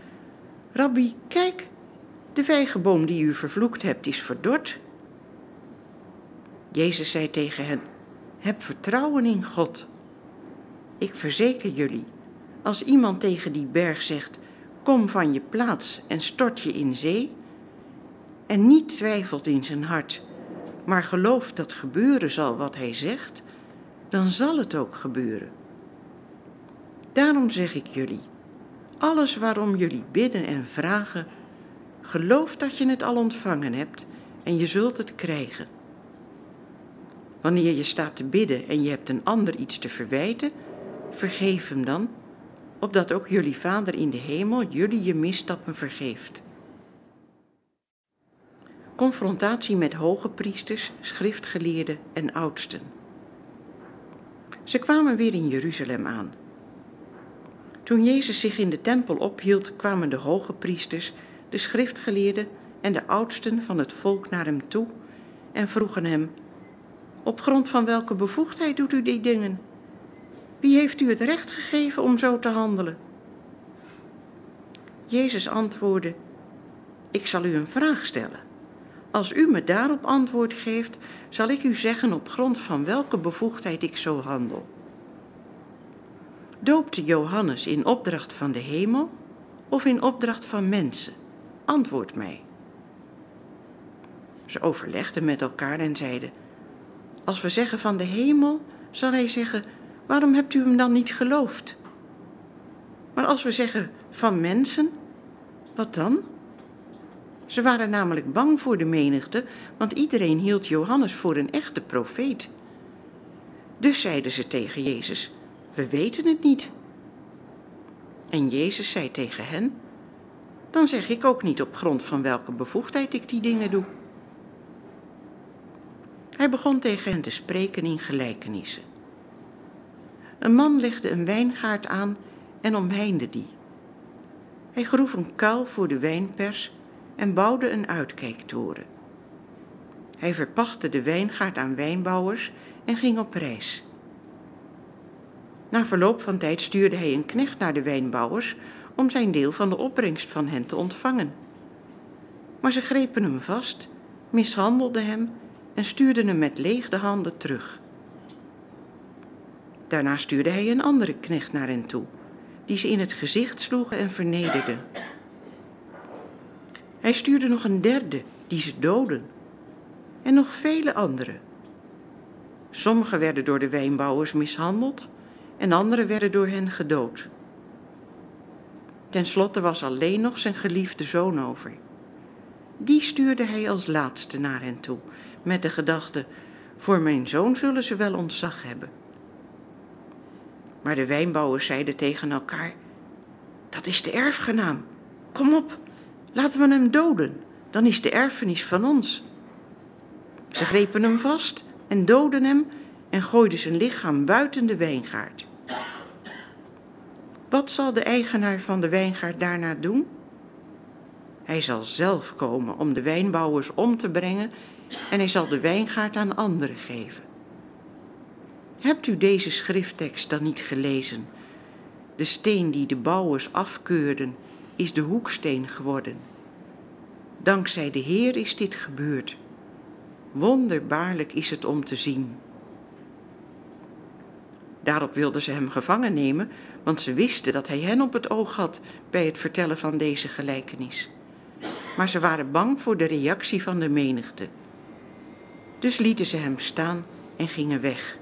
Rabbi, kijk, de vijgenboom die u vervloekt hebt is verdord. Jezus zei tegen hen: Heb vertrouwen in God. Ik verzeker jullie, als iemand tegen die berg zegt: Kom van je plaats en stort je in zee, en niet twijfelt in zijn hart, maar gelooft dat gebeuren zal wat hij zegt, dan zal het ook gebeuren. Daarom zeg ik jullie: alles waarom jullie bidden en vragen, geloof dat je het al ontvangen hebt en je zult het krijgen. Wanneer je staat te bidden en je hebt een ander iets te verwijten, vergeef hem dan, opdat ook jullie Vader in de hemel jullie je misstappen vergeeft. Confrontatie met hoge priesters, schriftgeleerden en oudsten. Ze kwamen weer in Jeruzalem aan. Toen Jezus zich in de tempel ophield, kwamen de hoge priesters, de schriftgeleerden en de oudsten van het volk naar hem toe en vroegen hem: Op grond van welke bevoegdheid doet u die dingen? Wie heeft u het recht gegeven om zo te handelen? Jezus antwoordde: Ik zal u een vraag stellen. Als u me daarop antwoord geeft, zal ik u zeggen op grond van welke bevoegdheid ik zo handel. Doopte Johannes in opdracht van de hemel of in opdracht van mensen? Antwoord mij. Ze overlegden met elkaar en zeiden: Als we zeggen van de hemel, zal hij zeggen: Waarom hebt u hem dan niet geloofd? Maar als we zeggen van mensen, wat dan? Ze waren namelijk bang voor de menigte, want iedereen hield Johannes voor een echte profeet. Dus zeiden ze tegen Jezus: We weten het niet. En Jezus zei tegen hen: Dan zeg ik ook niet op grond van welke bevoegdheid ik die dingen doe. Hij begon tegen hen te spreken in gelijkenissen. Een man legde een wijngaard aan en omheinde die. Hij groef een kuil voor de wijnpers en bouwde een uitkijktoren. Hij verpachtte de wijngaard aan wijnbouwers en ging op reis. Na verloop van tijd stuurde hij een knecht naar de wijnbouwers om zijn deel van de opbrengst van hen te ontvangen. Maar ze grepen hem vast, mishandelden hem en stuurden hem met leegde handen terug. Daarna stuurde hij een andere knecht naar hen toe, die ze in het gezicht sloegen en vernederden. Hij stuurde nog een derde, die ze doden, en nog vele anderen. Sommigen werden door de wijnbouwers mishandeld en anderen werden door hen gedood. Ten slotte was alleen nog zijn geliefde zoon over. Die stuurde hij als laatste naar hen toe, met de gedachte: voor mijn zoon zullen ze wel ontzag hebben. Maar de wijnbouwers zeiden tegen elkaar: Dat is de erfgenaam. Kom op, laten we hem doden, dan is de erfenis van ons. Ze grepen hem vast en doodden hem en gooiden zijn lichaam buiten de wijngaard. Wat zal de eigenaar van de wijngaard daarna doen? Hij zal zelf komen om de wijnbouwers om te brengen en hij zal de wijngaard aan anderen geven. Hebt u deze schrifttekst dan niet gelezen? De steen die de bouwers afkeurden, is de hoeksteen geworden. Dankzij de Heer is dit gebeurd. Wonderbaarlijk is het om te zien. Daarop wilden ze hem gevangen nemen, want ze wisten dat hij hen op het oog had bij het vertellen van deze gelijkenis. Maar ze waren bang voor de reactie van de menigte. Dus lieten ze hem staan en gingen weg.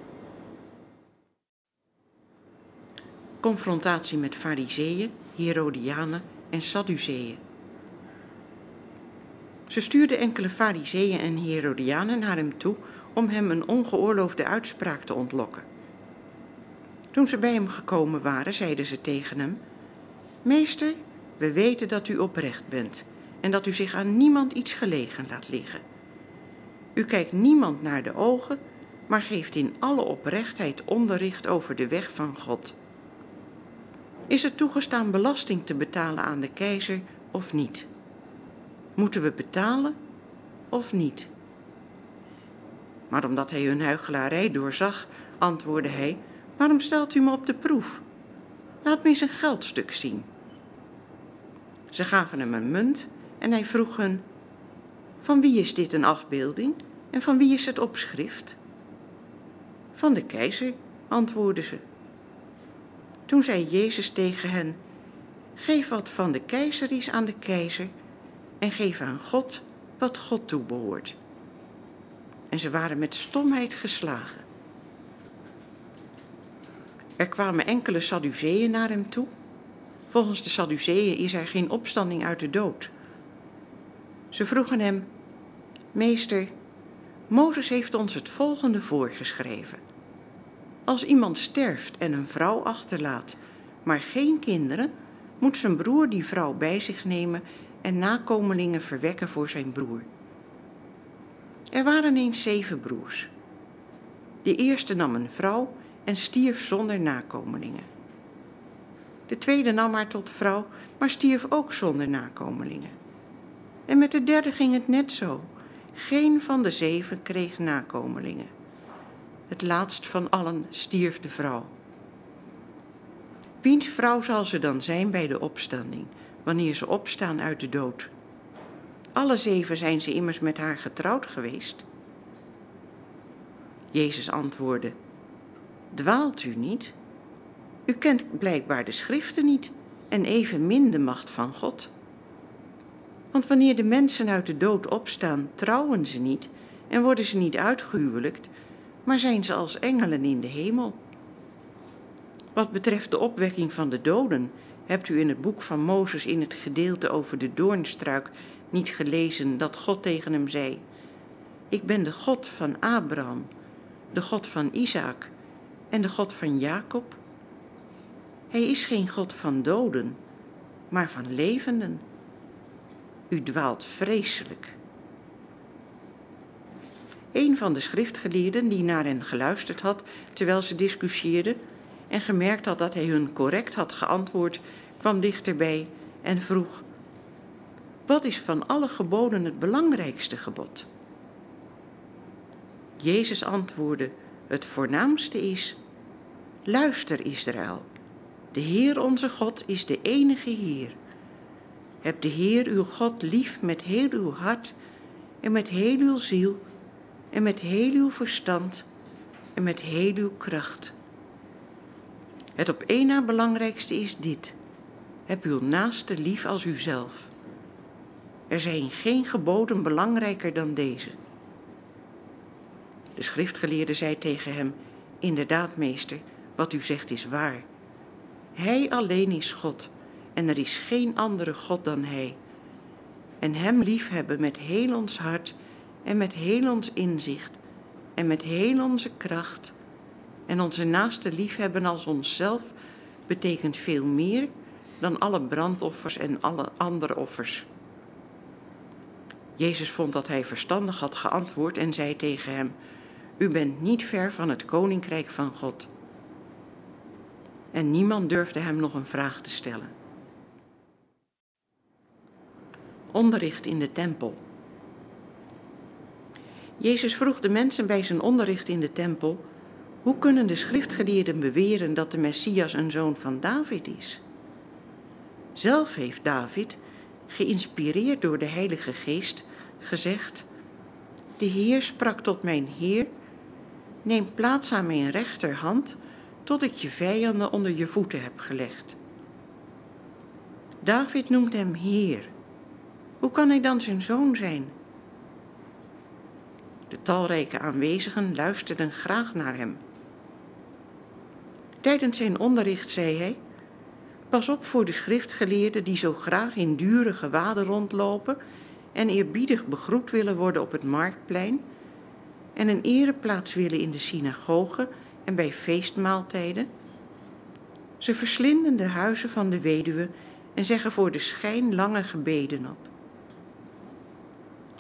Confrontatie met Fariseeën, Herodianen en Sadduceeën. Ze stuurden enkele Fariseeën en Herodianen naar hem toe om hem een ongeoorloofde uitspraak te ontlokken. Toen ze bij hem gekomen waren, zeiden ze tegen hem: Meester, we weten dat u oprecht bent en dat u zich aan niemand iets gelegen laat liggen. U kijkt niemand naar de ogen, maar geeft in alle oprechtheid onderricht over de weg van God. Is het toegestaan belasting te betalen aan de keizer of niet? Moeten we betalen of niet? Maar omdat hij hun huichelarij doorzag, antwoordde hij: Waarom stelt u me op de proef? Laat me eens een geldstuk zien. Ze gaven hem een munt en hij vroeg hun: Van wie is dit een afbeelding en van wie is het opschrift? Van de keizer, antwoordden ze. Toen zei Jezus tegen hen: Geef wat van de keizer is aan de keizer en geef aan God wat God toebehoort. En ze waren met stomheid geslagen. Er kwamen enkele Sadduceeën naar hem toe. Volgens de Sadduceeën is er geen opstanding uit de dood. Ze vroegen hem: Meester, Mozes heeft ons het volgende voorgeschreven. Als iemand sterft en een vrouw achterlaat, maar geen kinderen, moet zijn broer die vrouw bij zich nemen en nakomelingen verwekken voor zijn broer. Er waren eens zeven broers. De eerste nam een vrouw en stierf zonder nakomelingen. De tweede nam haar tot vrouw, maar stierf ook zonder nakomelingen. En met de derde ging het net zo. Geen van de zeven kreeg nakomelingen. Het laatst van allen stierf de vrouw. Wiens vrouw zal ze dan zijn bij de opstanding, wanneer ze opstaan uit de dood? Alle zeven zijn ze immers met haar getrouwd geweest. Jezus antwoordde: Dwaalt u niet? U kent blijkbaar de schriften niet en evenmin de macht van God. Want wanneer de mensen uit de dood opstaan, trouwen ze niet en worden ze niet uitgehuwelijkt, maar zijn ze als engelen in de hemel. Wat betreft de opwekking van de doden, hebt u in het boek van Mozes in het gedeelte over de doornstruik niet gelezen dat God tegen hem zei: Ik ben de God van Abraham, de God van Isaac en de God van Jacob? Hij is geen God van doden, maar van levenden. U dwaalt vreselijk. Een van de schriftgeleerden die naar hen geluisterd had terwijl ze discussieerden en gemerkt had dat hij hun correct had geantwoord, kwam dichterbij en vroeg: Wat is van alle geboden het belangrijkste gebod? Jezus antwoordde: Het voornaamste is: Luister, Israël. De Heer onze God is de enige Heer. Heb de Heer uw God lief met heel uw hart en met heel uw ziel en met heel uw verstand en met heel uw kracht. Het op één na belangrijkste is dit. Heb uw naaste lief als uzelf. Er zijn geen geboden belangrijker dan deze. De schriftgeleerde zei tegen hem, inderdaad meester, wat u zegt is waar. Hij alleen is God en er is geen andere God dan Hij. En Hem liefhebben met heel ons hart en met heel ons inzicht en met heel onze kracht en onze naaste liefhebben als onszelf betekent veel meer dan alle brandoffers en alle andere offers. Jezus vond dat hij verstandig had geantwoord en zei tegen hem: U bent niet ver van het koninkrijk van God. En niemand durfde hem nog een vraag te stellen. Onderricht in de tempel. Jezus vroeg de mensen bij zijn onderricht in de tempel: Hoe kunnen de schriftgeleerden beweren dat de Messias een zoon van David is? Zelf heeft David, geïnspireerd door de Heilige Geest, gezegd: De Heer sprak tot mijn Heer: Neem plaats aan mijn rechterhand, tot ik je vijanden onder je voeten heb gelegd. David noemt hem Heer. Hoe kan hij dan zijn zoon zijn? De talrijke aanwezigen luisterden graag naar hem. Tijdens zijn onderricht zei hij: Pas op voor de schriftgeleerden die zo graag in dure gewaden rondlopen en eerbiedig begroet willen worden op het marktplein en een ereplaats willen in de synagoge en bij feestmaaltijden. Ze verslinden de huizen van de weduwe en zeggen voor de schijn lange gebeden op.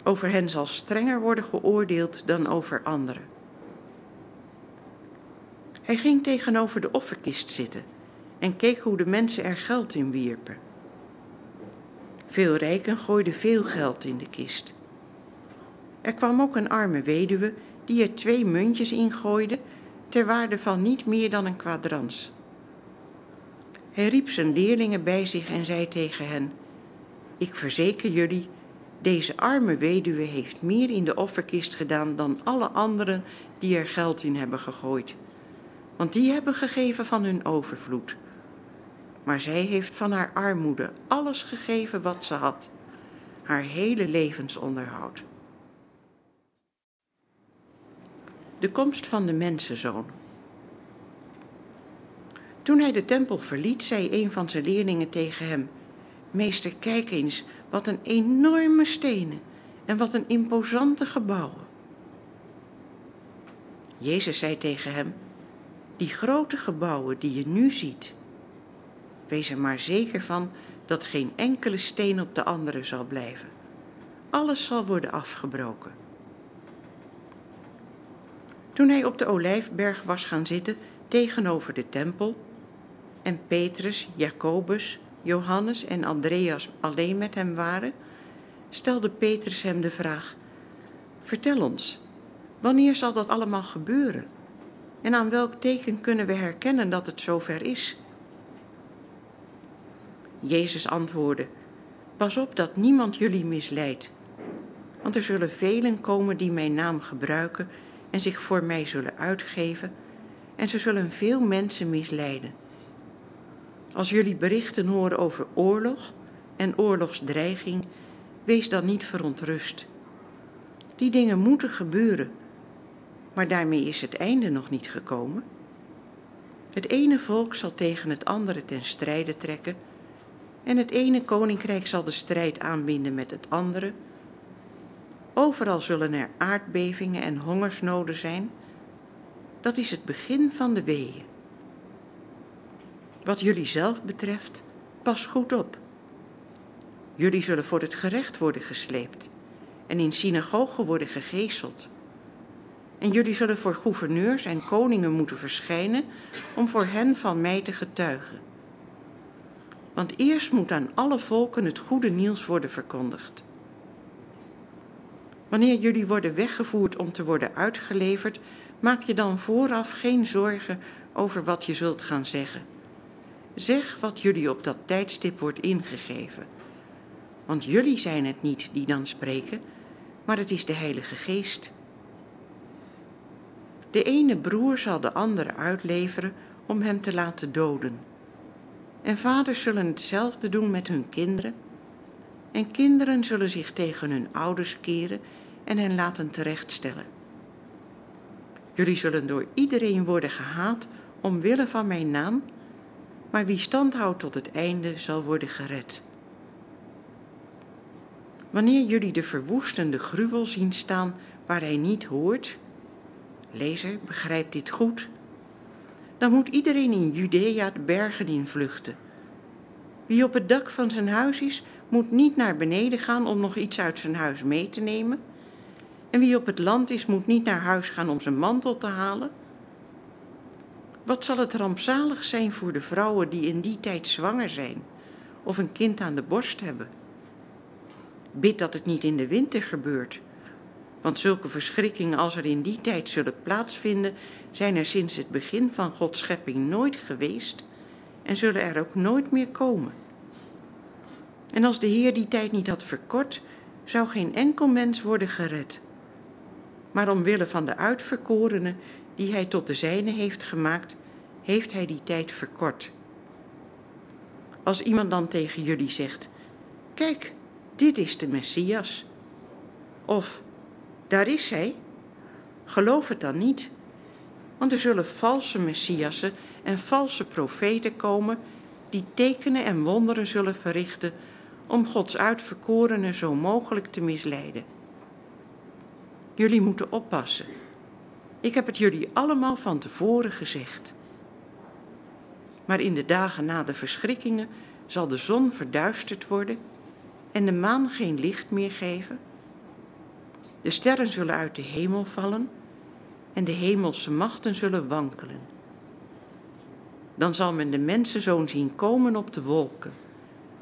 Over hen zal strenger worden geoordeeld dan over anderen. Hij ging tegenover de offerkist zitten en keek hoe de mensen er geld in wierpen. Veel rijken gooiden veel geld in de kist. Er kwam ook een arme weduwe die er twee muntjes in gooide ter waarde van niet meer dan een kwadrans. Hij riep zijn leerlingen bij zich en zei tegen hen: Ik verzeker jullie, deze arme weduwe heeft meer in de offerkist gedaan dan alle anderen die er geld in hebben gegooid. Want die hebben gegeven van hun overvloed. Maar zij heeft van haar armoede alles gegeven wat ze had, haar hele levensonderhoud. De komst van de mensenzoon. Toen hij de tempel verliet, zei een van zijn leerlingen tegen hem: Meester, kijk eens, wat een enorme stenen en wat een imposante gebouwen. Jezus zei tegen hem: Die grote gebouwen die je nu ziet, wees er maar zeker van dat geen enkele steen op de andere zal blijven. Alles zal worden afgebroken. Toen hij op de olijfberg was gaan zitten tegenover de tempel en Petrus, Jacobus, Johannes en Andreas alleen met hem waren, stelde Petrus hem de vraag: Vertel ons, wanneer zal dat allemaal gebeuren? En aan welk teken kunnen we herkennen dat het zover is? Jezus antwoordde: Pas op dat niemand jullie misleidt, want er zullen velen komen die mijn naam gebruiken en zich voor mij zullen uitgeven, en ze zullen veel mensen misleiden. Als jullie berichten horen over oorlog en oorlogsdreiging, wees dan niet verontrust. Die dingen moeten gebeuren, maar daarmee is het einde nog niet gekomen. Het ene volk zal tegen het andere ten strijde trekken, en het ene koninkrijk zal de strijd aanbinden met het andere Overal zullen er aardbevingen en hongersnoden zijn. Dat is het begin van de weeën. Wat jullie zelf betreft, pas goed op. Jullie zullen voor het gerecht worden gesleept en in synagogen worden gegezeld. En jullie zullen voor gouverneurs en koningen moeten verschijnen om voor hen van mij te getuigen. Want eerst moet aan alle volken het goede nieuws worden verkondigd. Wanneer jullie worden weggevoerd om te worden uitgeleverd, maak je dan vooraf geen zorgen over wat je zult gaan zeggen. Zeg wat jullie op dat tijdstip wordt ingegeven. Want jullie zijn het niet die dan spreken, maar het is de Heilige Geest. De ene broer zal de andere uitleveren om hem te laten doden. En vaders zullen hetzelfde doen met hun kinderen. En kinderen zullen zich tegen hun ouders keren en hen laten terechtstellen. Jullie zullen door iedereen worden gehaat omwille van mijn naam, maar wie stand houdt tot het einde zal worden gered. Wanneer jullie de verwoestende gruwel zien staan waar hij niet hoort, lezer, begrijp dit goed, dan moet iedereen in Judea de bergen in vluchten. Wie op het dak van zijn huis is, moet niet naar beneden gaan om nog iets uit zijn huis mee te nemen. En wie op het land is, moet niet naar huis gaan om zijn mantel te halen. Wat zal het rampzalig zijn voor de vrouwen die in die tijd zwanger zijn of een kind aan de borst hebben? Bid dat het niet in de winter gebeurt. Want zulke verschrikkingen als er in die tijd zullen plaatsvinden, zijn er sinds het begin van Gods schepping nooit geweest en zullen er ook nooit meer komen. En als de Heer die tijd niet had verkort, zou geen enkel mens worden gered. Maar omwille van de uitverkorenen die hij tot de zijne heeft gemaakt, heeft hij die tijd verkort. Als iemand dan tegen jullie zegt: Kijk, dit is de Messias. Of, daar is hij. Geloof het dan niet. Want er zullen valse Messiassen en valse profeten komen die tekenen en wonderen zullen verrichten om Gods uitverkorenen zo mogelijk te misleiden. Jullie moeten oppassen. Ik heb het jullie allemaal van tevoren gezegd. Maar in de dagen na de verschrikkingen zal de zon verduisterd worden en de maan geen licht meer geven? De sterren zullen uit de hemel vallen en de hemelse machten zullen wankelen. Dan zal men de mensenzoon zien komen op de wolken,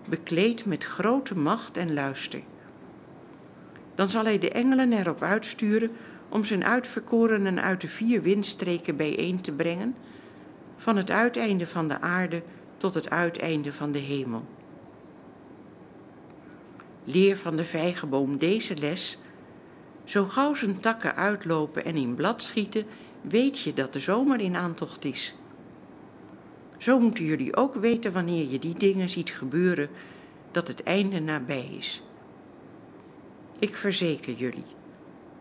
bekleed met grote macht en luister. Dan zal hij de engelen erop uitsturen om zijn uitverkorenen uit de vier windstreken bijeen te brengen, van het uiteinde van de aarde tot het uiteinde van de hemel. Leer van de vijgenboom deze les. Zo gauw zijn takken uitlopen en in blad schieten, weet je dat de zomer in aantocht is. Zo moeten jullie ook weten wanneer je die dingen ziet gebeuren, dat het einde nabij is. Ik verzeker jullie,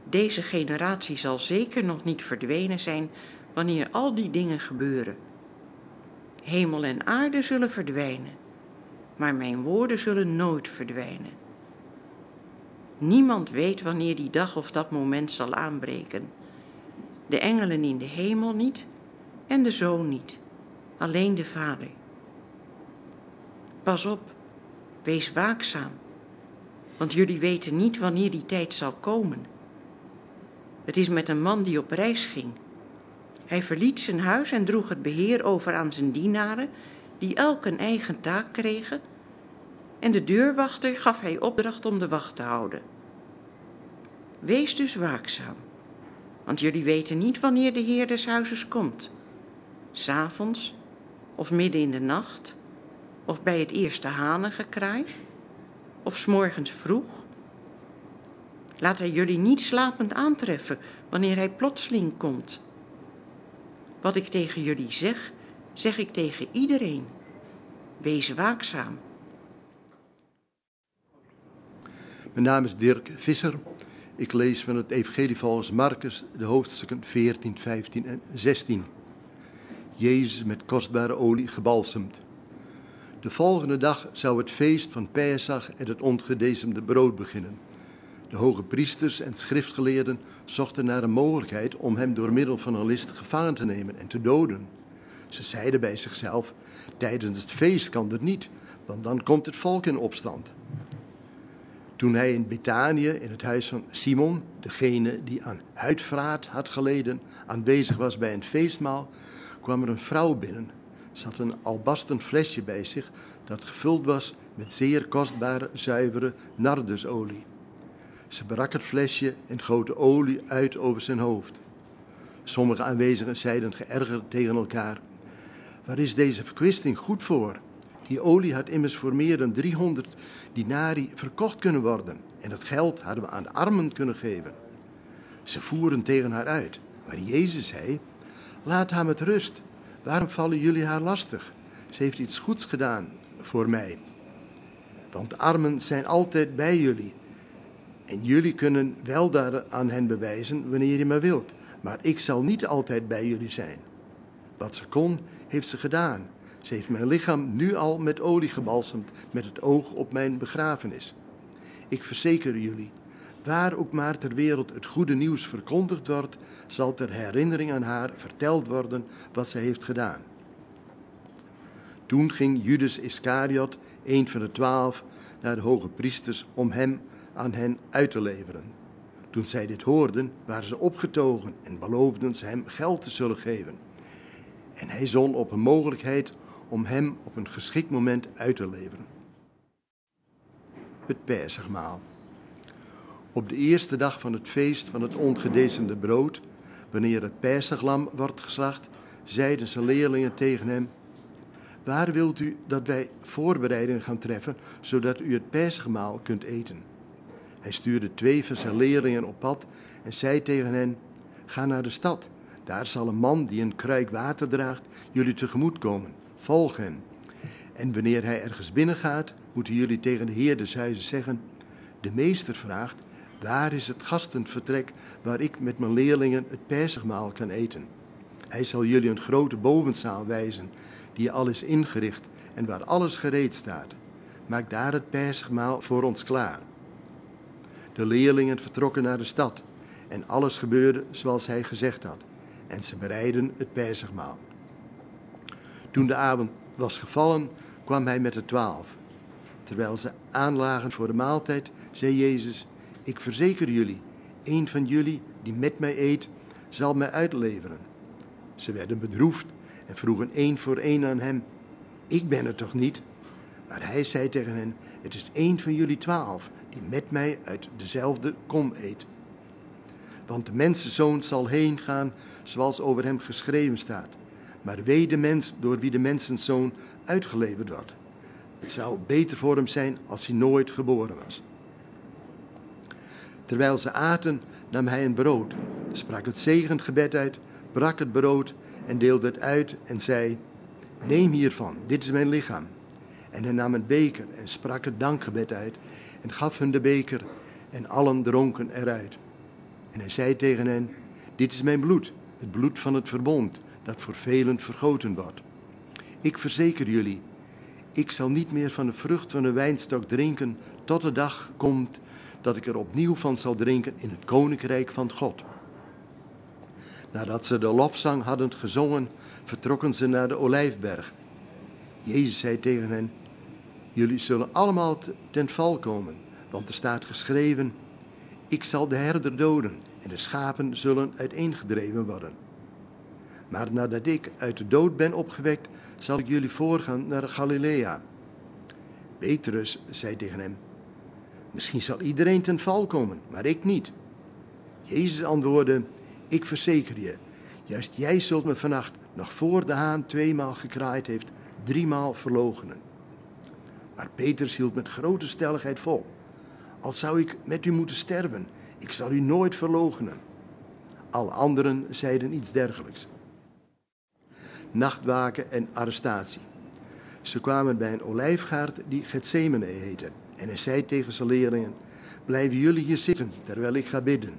deze generatie zal zeker nog niet verdwenen zijn wanneer al die dingen gebeuren. Hemel en aarde zullen verdwijnen, maar mijn woorden zullen nooit verdwijnen. Niemand weet wanneer die dag of dat moment zal aanbreken. De engelen in de hemel niet en de zoon niet, alleen de Vader. Pas op, wees waakzaam, want jullie weten niet wanneer die tijd zal komen. Het is met een man die op reis ging. Hij verliet zijn huis en droeg het beheer over aan zijn dienaren, die elk een eigen taak kregen en de deurwachter gaf hij opdracht om de wacht te houden. Wees dus waakzaam, want jullie weten niet wanneer de Heer des huizes komt. S'avonds, of midden in de nacht, of bij het eerste hanengekraai, of s morgens vroeg. Laat hij jullie niet slapend aantreffen wanneer hij plotseling komt. Wat ik tegen jullie zeg, zeg ik tegen iedereen. Wees waakzaam. Mijn naam is Dirk Visser. Ik lees van het Evangelie volgens Marcus, de hoofdstukken 14, 15 en 16. Jezus met kostbare olie gebalsemd. De volgende dag zou het feest van Pesach en het ongedezemde brood beginnen. De hoge priesters en schriftgeleerden zochten naar een mogelijkheid om hem door middel van een list gevangen te nemen en te doden. Ze zeiden bij zichzelf: Tijdens het feest kan dat niet, want dan komt het volk in opstand. Toen hij in Betanië, in het huis van Simon, degene die aan huidvraat had geleden, aanwezig was bij een feestmaal, kwam er een vrouw binnen. Had een albasten flesje bij zich dat gevuld was met zeer kostbare, zuivere nardusolie. Ze brak het flesje en goot de olie uit over zijn hoofd. Sommige aanwezigen zeiden geërgerd tegen elkaar: Waar is deze verkwisting goed voor? Die olie had immers voor meer dan 300 dinari verkocht kunnen worden en dat geld hadden we aan de armen kunnen geven. Ze voeren tegen haar uit, maar Jezus zei: Laat haar met rust. Waarom vallen jullie haar lastig? Ze heeft iets goeds gedaan voor mij. Want armen zijn altijd bij jullie. En jullie kunnen wel daar aan hen bewijzen wanneer je maar wilt. Maar ik zal niet altijd bij jullie zijn. Wat ze kon, heeft ze gedaan. Ze heeft mijn lichaam nu al met olie gebalsemd, met het oog op mijn begrafenis. Ik verzeker jullie, waar ook maar ter wereld het goede nieuws verkondigd wordt, zal ter herinnering aan haar verteld worden wat zij heeft gedaan. Toen ging Judas Iscariot, een van de twaalf, naar de hoge priesters om hem aan hen uit te leveren. Toen zij dit hoorden, waren ze opgetogen en beloofden ze hem geld te zullen geven. En hij zon op een mogelijkheid om hem op een geschikt moment uit te leveren. Het Perzigmaal. Op de eerste dag van het feest van het ongedecemde brood, wanneer het Perziglam wordt geslacht, zeiden zijn leerlingen tegen hem: Waar wilt u dat wij voorbereidingen gaan treffen, zodat u het Perzigmaal kunt eten? Hij stuurde twee van zijn leerlingen op pad en zei tegen hen: Ga naar de stad. Daar zal een man die een kruik water draagt jullie tegemoet komen. Volg hem. En wanneer hij ergens binnengaat, moeten jullie tegen de heer des huizes zeggen: De meester vraagt: Waar is het gastenvertrek waar ik met mijn leerlingen het Perzigmaal kan eten? Hij zal jullie een grote bovenzaal wijzen, die al is ingericht en waar alles gereed staat. Maak daar het Perzigmaal voor ons klaar. De leerlingen vertrokken naar de stad en alles gebeurde zoals hij gezegd had. En ze bereidden het Perzigmaal. Toen de avond was gevallen, kwam hij met de twaalf. Terwijl ze aanlagen voor de maaltijd, zei Jezus: Ik verzeker jullie, een van jullie die met mij eet, zal mij uitleveren. Ze werden bedroefd en vroegen één voor één aan hem: Ik ben het toch niet? Maar hij zei tegen hen: Het is één van jullie twaalf die met mij uit dezelfde kom eet. Want de mensenzoon zal heen gaan zoals over hem geschreven staat. Maar wee de mens door wie de mensenzoon uitgeleverd wordt. Het zou beter voor hem zijn als hij nooit geboren was. Terwijl ze aten, nam hij een brood, sprak het zegengebed uit, brak het brood en deelde het uit en zei: Neem hiervan, dit is mijn lichaam. En hij nam een beker en sprak het dankgebed uit en gaf hun de beker en allen dronken eruit. En hij zei tegen hen: Dit is mijn bloed, het bloed van het verbond, dat voor velen vergoten wordt. Ik verzeker jullie, ik zal niet meer van de vrucht van de wijnstok drinken tot de dag komt dat ik er opnieuw van zal drinken in het koninkrijk van God. Nadat ze de lofzang hadden gezongen, vertrokken ze naar de olijfberg. Jezus zei tegen hen: Jullie zullen allemaal ten val komen, want er staat geschreven: Ik zal de herder doden en de schapen zullen uiteengedreven worden. Maar nadat ik uit de dood ben opgewekt, zal ik jullie voorgaan naar Galilea. Petrus zei tegen hem: Misschien zal iedereen ten val komen, maar ik niet. Jezus antwoordde: Ik verzeker je, juist jij zult me vannacht, nog voor de haan tweemaal gekraaid heeft, driemaal verloochenen. Maar Petrus hield met grote stelligheid vol. Al zou ik met u moeten sterven, ik zal u nooit verloochenen. Alle anderen zeiden iets dergelijks. Nachtwaken en arrestatie. Ze kwamen bij een olijfgaard die Gethsemane heette. En hij zei tegen zijn leerlingen: Blijven jullie hier zitten terwijl ik ga bidden.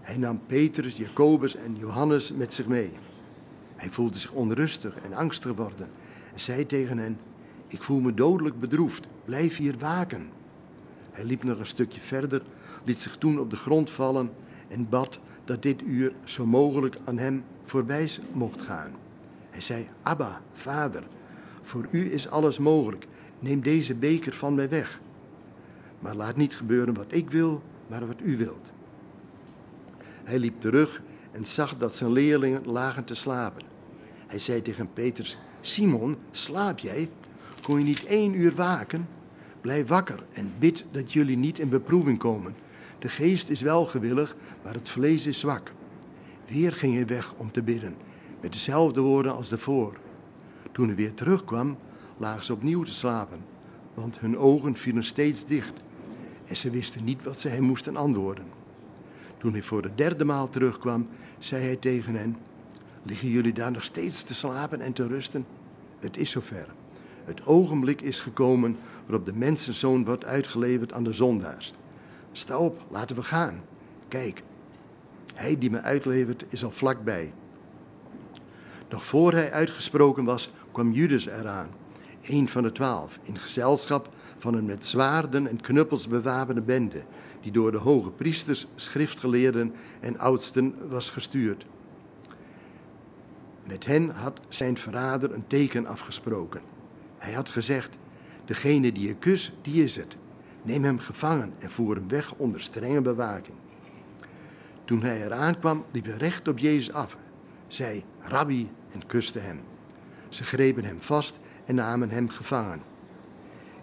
Hij nam Petrus, Jacobus en Johannes met zich mee. Hij voelde zich onrustig en angstig worden en zei tegen hen: Ik voel me dodelijk bedroefd, blijf hier waken. Hij liep nog een stukje verder, liet zich toen op de grond vallen en bad dat dit uur zo mogelijk aan hem voorbij mocht gaan. Hij zei, Abba, vader, voor u is alles mogelijk. Neem deze beker van mij weg. Maar laat niet gebeuren wat ik wil, maar wat u wilt. Hij liep terug en zag dat zijn leerlingen lagen te slapen. Hij zei tegen Petrus: Simon, slaap jij? Kon je niet één uur waken? Blijf wakker en bid dat jullie niet in beproeving komen. De geest is wel gewillig, maar het vlees is zwak. Weer ging hij weg om te bidden, met dezelfde woorden als daarvoor. Toen hij weer terugkwam, lagen ze opnieuw te slapen, want hun ogen vielen steeds dicht en ze wisten niet wat ze hem moesten antwoorden. Toen hij voor de derde maal terugkwam, zei hij tegen hen: Liggen jullie daar nog steeds te slapen en te rusten? Het is zover. Het ogenblik is gekomen waarop de mensenzoon wordt uitgeleverd aan de zondaars. Sta op, laten we gaan. Kijk, hij die me uitlevert is al vlakbij. Nog voor hij uitgesproken was, kwam Judas eraan, een van de twaalf, in gezelschap van een met zwaarden en knuppels bewapende bende, die door de hoge priesters, schriftgeleerden en oudsten was gestuurd. Met hen had zijn verrader een teken afgesproken. Hij had gezegd: Degene die je kus, die is het. Neem hem gevangen en voer hem weg onder strenge bewaking. Toen hij eraan kwam, liep hij recht op Jezus af, zei: Rabbi, en kuste hem. Ze grepen hem vast en namen hem gevangen.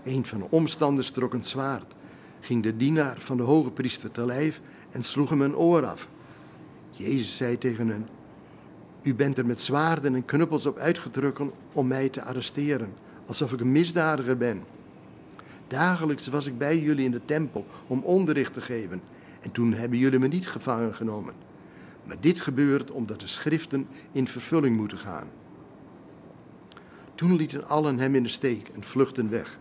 Een van de omstanders trok een zwaard, ging de dienaar van de hoge priester te lijf en sloeg hem een oor af. Jezus zei tegen hen: U bent er met zwaarden en knuppels op uitgetrokken om mij te arresteren, alsof ik een misdadiger ben. Dagelijks was ik bij jullie in de tempel om onderricht te geven, en toen hebben jullie me niet gevangen genomen. Maar dit gebeurt omdat de schriften in vervulling moeten gaan. Toen lieten allen hem in de steek en vluchtten weg.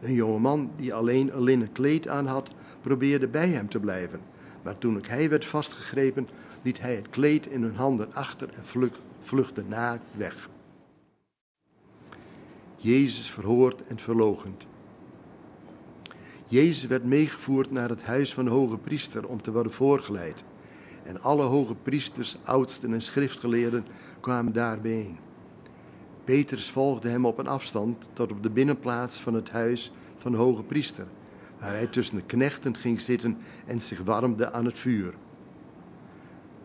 Een jongeman die alleen een linnen kleed aan had, probeerde bij hem te blijven. Maar toen hij werd vastgegrepen, liet hij het kleed in hun handen achter en vluchtte naakt weg. Jezus verhoord en verlogend. Jezus werd meegevoerd naar het huis van de hoge priester om te worden voorgeleid. En alle hoge priesters, oudsten en schriftgeleerden kwamen daar bijeen. Petrus volgde hem op een afstand tot op de binnenplaats van het huis van de hoge priester, waar hij tussen de knechten ging zitten en zich warmde aan het vuur.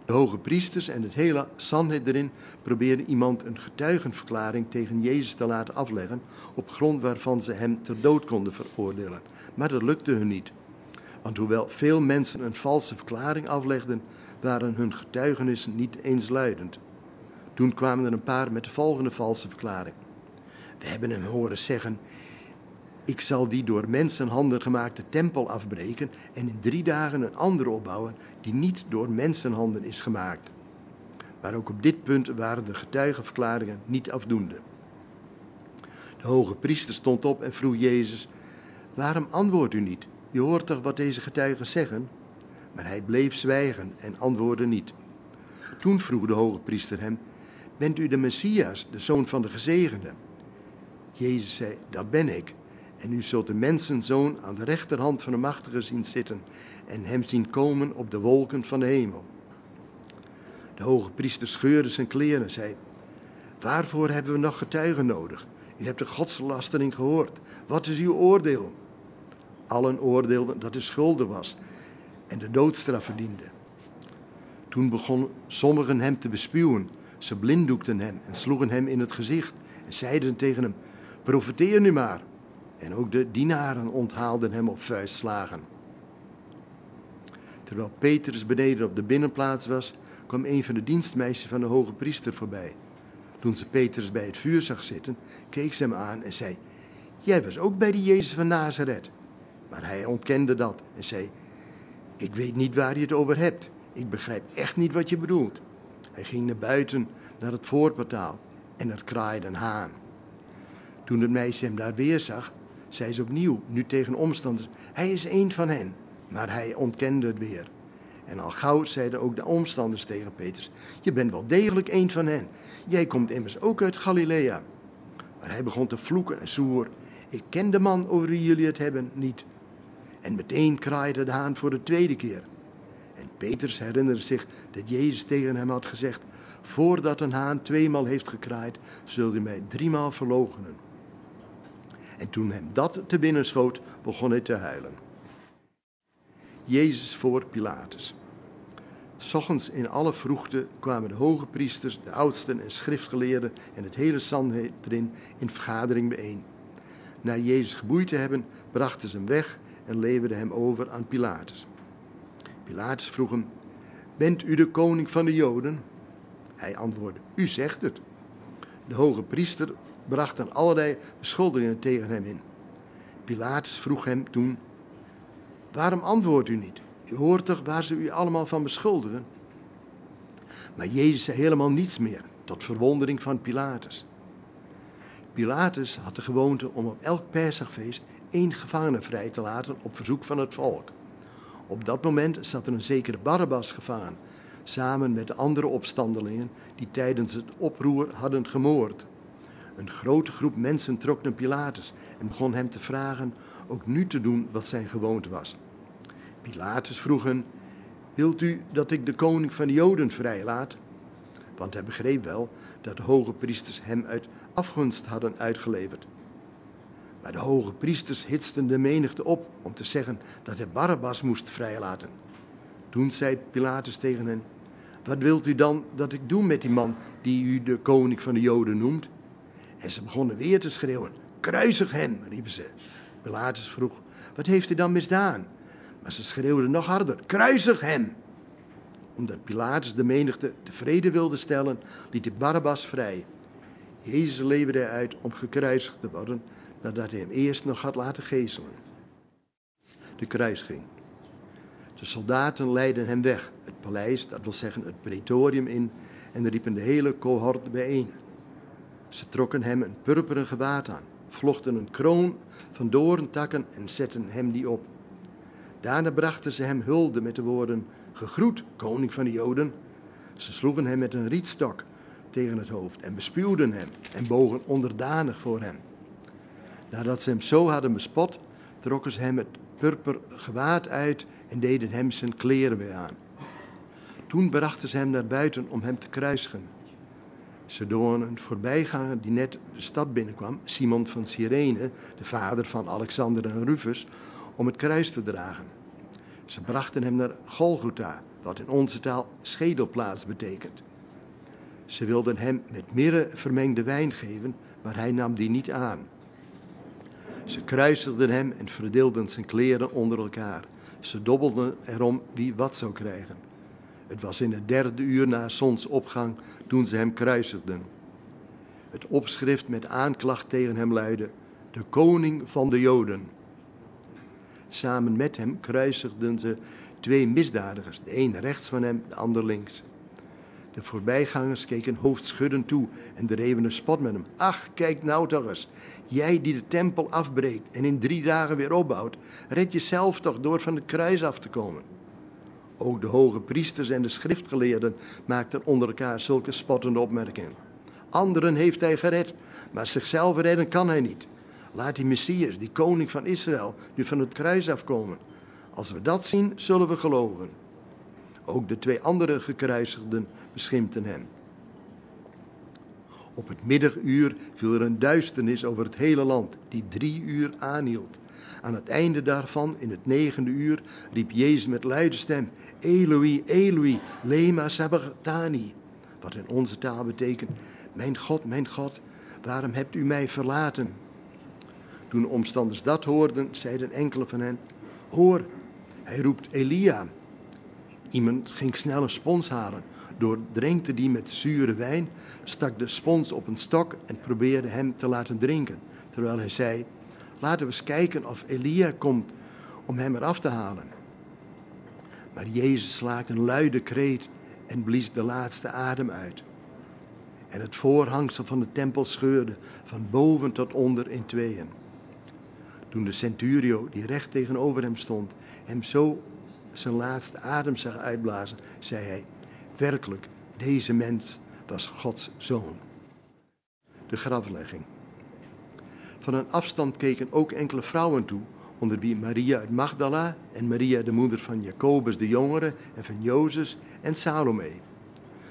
De hoge priesters en het hele Sanhedrin probeerden iemand een getuigenverklaring tegen Jezus te laten afleggen, op grond waarvan ze hem ter dood konden veroordelen. Maar dat lukte hun niet. Want hoewel veel mensen een valse verklaring aflegden, waren hun getuigenissen niet eensluidend. Toen kwamen er een paar met de volgende valse verklaring. We hebben hem horen zeggen: Ik zal die door mensenhanden gemaakte tempel afbreken en in drie dagen een andere opbouwen die niet door mensenhanden is gemaakt. Maar ook op dit punt waren de getuigenverklaringen niet afdoende. De hoge priester stond op en vroeg Jezus: Waarom antwoordt u niet? Je hoort toch wat deze getuigen zeggen? Maar hij bleef zwijgen en antwoordde niet. Toen vroeg de hoge priester hem: Bent u de Messias, de zoon van de gezegende? Jezus zei: Dat ben ik. En u zult de mensenzoon aan de rechterhand van de machtige zien zitten en hem zien komen op de wolken van de hemel. De hoge priester scheurde zijn kleren en zei: Waarvoor hebben we nog getuigen nodig? U hebt de godslastering gehoord. Wat is uw oordeel? Allen oordeelden dat hij schuldig was en de doodstraf verdiende. Toen begonnen sommigen hem te bespuwen. Ze blinddoekten hem en sloegen hem in het gezicht en zeiden tegen hem: Profeteer nu maar. En ook de dienaren onthaalden hem op vuistslagen. Terwijl Petrus beneden op de binnenplaats was, kwam een van de dienstmeisjes van de hoge priester voorbij. Toen ze Petrus bij het vuur zag zitten, keek ze hem aan en zei: Jij was ook bij die Jezus van Nazareth. Maar hij ontkende dat en zei: Ik weet niet waar je het over hebt. Ik begrijp echt niet wat je bedoelt. Hij ging naar buiten, naar het voorportaal, en er kraaide een haan. Toen het meisje hem daar weer zag, zei ze opnieuw, nu tegen omstanders: Hij is een van hen. Maar hij ontkende het weer. En al gauw zeiden ook de omstanders tegen Petrus: Je bent wel degelijk een van hen. Jij komt immers ook uit Galilea. Maar hij begon te vloeken en zwoer: Ik ken de man over wie jullie het hebben niet. En meteen kraaide de haan voor de tweede keer. En Petrus herinnerde zich dat Jezus tegen hem had gezegd: Voordat een haan tweemaal heeft gekraaid, zul je mij driemaal verloochenen. En toen hem dat te binnen schoot, begon hij te huilen. Jezus voor Pilatus. Ochtends in alle vroegte kwamen de hoge priesters, de oudsten en schriftgeleerden en het hele Sanhedrin in vergadering bijeen. Na Jezus geboeid te hebben, brachten ze hem weg en leverden hem over aan Pilatus. Pilatus vroeg hem: Bent u de koning van de Joden? Hij antwoordde: U zegt het. De hoge priester bracht dan allerlei beschuldigingen tegen hem in. Pilatus vroeg hem toen: Waarom antwoordt u niet? U hoort toch waar ze u allemaal van beschuldigen? Maar Jezus zei helemaal niets meer, tot verwondering van Pilatus. Pilatus had de gewoonte om op elk Pesachfeest één gevangene vrij te laten op verzoek van het volk. Op dat moment zat er een zekere Barabbas gevangen, samen met de andere opstandelingen die tijdens het oproer hadden gemoord. Een grote groep mensen trok naar Pilatus en begon hem te vragen ook nu te doen wat zijn gewoonte was. Pilatus vroeg hen: Wilt u dat ik de koning van de Joden vrijlaat? Want hij begreep wel dat de hoge priesters hem uit afgunst hadden uitgeleverd. Maar de hoge priesters hitsten de menigte op om te zeggen dat hij Barabbas moest vrijlaten. Toen zei Pilatus tegen hen: Wat wilt u dan dat ik doe met die man die u de koning van de Joden noemt? En ze begonnen weer te schreeuwen: Kruisig hem, riepen ze. Pilatus vroeg: Wat heeft hij dan misdaan? Maar ze schreeuwden nog harder: Kruisig hem! Omdat Pilatus de menigte tevreden wilde stellen, liet hij Barabbas vrij. Jezus leverde uit om gekruisigd te worden, nadat hij hem eerst nog had laten geeselen. De kruising. De soldaten leidden hem weg, het paleis, dat wil zeggen het praetorium in, en riepen de hele cohort bijeen. Ze trokken hem een purperen gewaad aan, vlochten een kroon van doorntakken en zetten hem die op. Daarna brachten ze hem hulde met de woorden: Gegroet, koning van de Joden. Ze sloegen hem met een rietstok tegen het hoofd en bespuwden hem en bogen onderdanig voor hem. Nadat ze hem zo hadden bespot, trokken ze hem het purper gewaad uit en deden hem zijn kleren weer aan. Toen brachten ze hem naar buiten om hem te kruisigen. Ze door een voorbijganger die net de stad binnenkwam, Simon van Cyrene, de vader van Alexander en Rufus, om het kruis te dragen. Ze brachten hem naar Golgotha, wat in onze taal schedelplaats betekent. Ze wilden hem met mirre vermengde wijn geven, maar hij nam die niet aan. Ze kruisigden hem en verdeelden zijn kleren onder elkaar. Ze dobbelden erom wie wat zou krijgen. Het was in het derde uur na zonsopgang toen ze hem kruisigden. Het opschrift met aanklacht tegen hem luidde: De koning van de Joden. Samen met hem kruisigden ze twee misdadigers, de een rechts van hem, de ander links. De voorbijgangers keken hoofdschuddend toe en dreven een spot met hem. Ach, kijk nou toch eens. Jij die de tempel afbreekt en in drie dagen weer opbouwt, red jezelf toch door van het kruis af te komen. Ook de hoge priesters en de schriftgeleerden maakten onder elkaar zulke spottende opmerkingen. Anderen heeft hij gered, maar zichzelf redden kan hij niet. Laat die Messias, die koning van Israël, nu van het kruis afkomen. Als we dat zien, zullen we geloven. Ook de twee andere gekruisigden beschimpten hem. Op het middaguur viel er een duisternis over het hele land, die drie uur aanhield. Aan het einde daarvan, in het negende uur, riep Jezus met luide stem: Eloi, Eloi, lema sabachthani. Wat in onze taal betekent: Mijn God, mijn God, waarom hebt u mij verlaten? Toen de omstanders dat hoorden, zeiden enkele van hen: Hoor, hij roept Elia. Iemand ging snel een spons halen, doordrenkte die met zure wijn, stak de spons op een stok en probeerde hem te laten drinken, terwijl hij zei: Laten we eens kijken of Elia komt om hem eraf te halen. Maar Jezus slaakte een luide kreet en blies de laatste adem uit. En het voorhangsel van de tempel scheurde van boven tot onder in tweeën. Toen de centurio, die recht tegenover hem stond, hem zo zijn laatste adem zag uitblazen, zei hij: Werkelijk, deze mens was Gods zoon. De graflegging. Van een afstand keken ook enkele vrouwen toe, onder wie Maria uit Magdala en Maria de moeder van Jacobus de Jongere en van Jozef en Salome.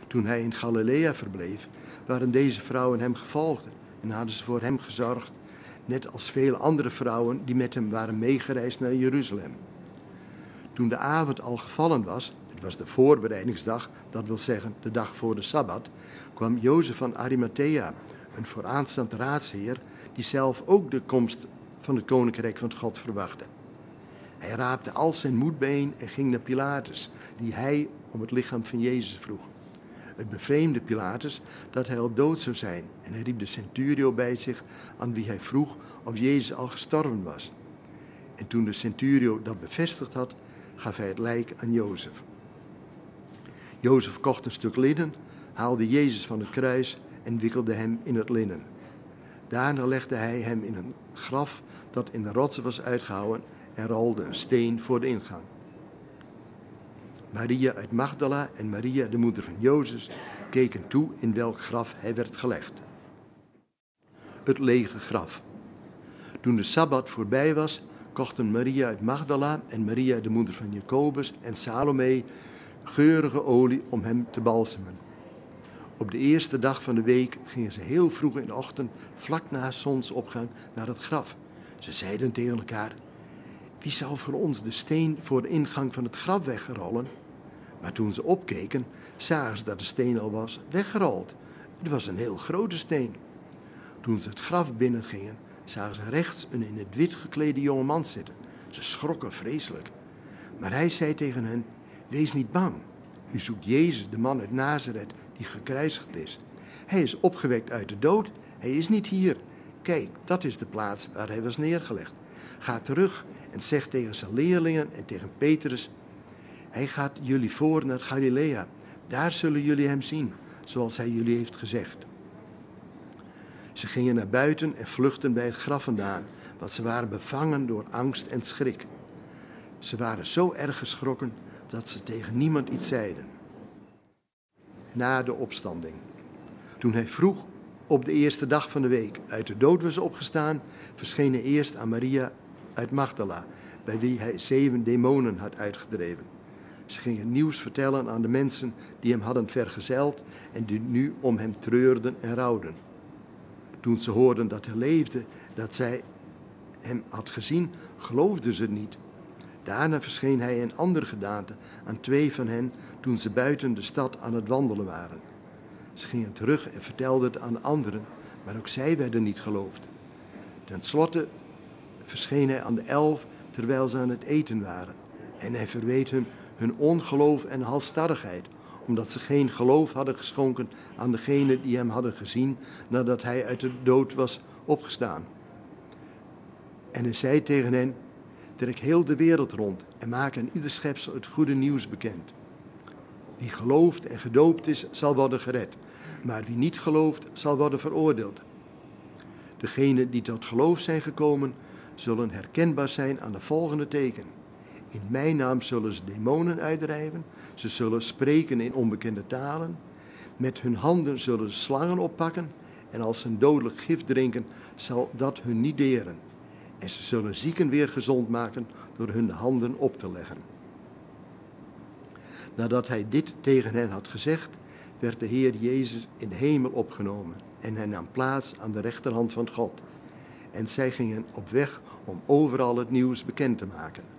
Toen hij in Galilea verbleef, waren deze vrouwen hem gevolgd en hadden ze voor hem gezorgd, net als vele andere vrouwen die met hem waren meegereisd naar Jeruzalem. Toen de avond al gevallen was, het was de voorbereidingsdag, dat wil zeggen de dag voor de Sabbat, kwam Jozef van Arimathea, een vooraanstaand raadsheer, die zelf ook de komst van het koninkrijk van God verwachtte. Hij raapte al zijn moed bijeen en ging naar Pilatus, die hij om het lichaam van Jezus vroeg. Het bevreemde Pilatus dat hij al dood zou zijn en hij riep de centurio bij zich aan wie hij vroeg of Jezus al gestorven was. En toen de centurio dat bevestigd had, gaf hij het lijk aan Jozef. Jozef kocht een stuk linnen, haalde Jezus van het kruis en wikkelde hem in het linnen. Daarna legde hij hem in een graf dat in de rotsen was uitgehouwen en rolde een steen voor de ingang. Maria uit Magdala en Maria, de moeder van Jozef, keken toe in welk graf hij werd gelegd. Het lege graf. Toen de Sabbat voorbij was, kochten Maria uit Magdala en Maria, de moeder van Jacobus en Salome, geurige olie om hem te balsemen. Op de eerste dag van de week gingen ze heel vroeg in de ochtend, vlak na zonsopgang, naar het graf. Ze zeiden tegen elkaar: Wie zal voor ons de steen voor de ingang van het graf wegrollen? Maar toen ze opkeken, zagen ze dat de steen al was weggerold. Het was een heel grote steen. Toen ze het graf binnengingen, zagen ze rechts een in het wit geklede jonge man zitten. Ze schrokken vreselijk. Maar hij zei tegen hen: Wees niet bang. U zoekt Jezus, de man uit Nazareth, die gekruisigd is. Hij is opgewekt uit de dood. Hij is niet hier. Kijk, dat is de plaats waar hij was neergelegd. Ga terug en zeg tegen zijn leerlingen en tegen Petrus: Hij gaat jullie voor naar Galilea. Daar zullen jullie hem zien, zoals hij jullie heeft gezegd. Ze gingen naar buiten en vluchtten bij het graf vandaan, want ze waren bevangen door angst en schrik. Ze waren zo erg geschrokken dat ze tegen niemand iets zeiden. Na de opstanding. Toen hij vroeg op de eerste dag van de week uit de dood was opgestaan, verscheen hij eerst aan Maria uit Magdala, bij wie hij zeven demonen had uitgedreven. Ze gingen nieuws vertellen aan de mensen die hem hadden vergezeld en die nu om hem treurden en rouwden. Toen ze hoorden dat hij leefde, dat zij hem had gezien, geloofden ze niet. Daarna verscheen hij in andere gedaante aan twee van hen toen ze buiten de stad aan het wandelen waren. Ze gingen terug en vertelden het aan de anderen, maar ook zij werden niet geloofd. Ten slotte verscheen hij aan de elf terwijl ze aan het eten waren. En hij verweet hun hun ongeloof en halstarrigheid, omdat ze geen geloof hadden geschonken aan degene die hem hadden gezien nadat hij uit de dood was opgestaan. En hij zei tegen hen: Trek heel de wereld rond en maak aan ieder schepsel het goede nieuws bekend. Wie gelooft en gedoopt is, zal worden gered, maar wie niet gelooft, zal worden veroordeeld. Degenen die tot geloof zijn gekomen, zullen herkenbaar zijn aan de volgende teken. In mijn naam zullen ze demonen uitdrijven, ze zullen spreken in onbekende talen, met hun handen zullen ze slangen oppakken en als ze een dodelijk gif drinken, zal dat hun niet deren. En ze zullen zieken weer gezond maken door hun handen op te leggen. Nadat hij dit tegen hen had gezegd, werd de Heer Jezus in de hemel opgenomen en hij nam plaats aan de rechterhand van God. En zij gingen op weg om overal het nieuws bekend te maken.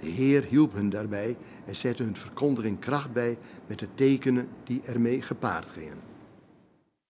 De Heer hielp hen daarbij en zette hun verkondiging kracht bij met de tekenen die ermee gepaard gingen.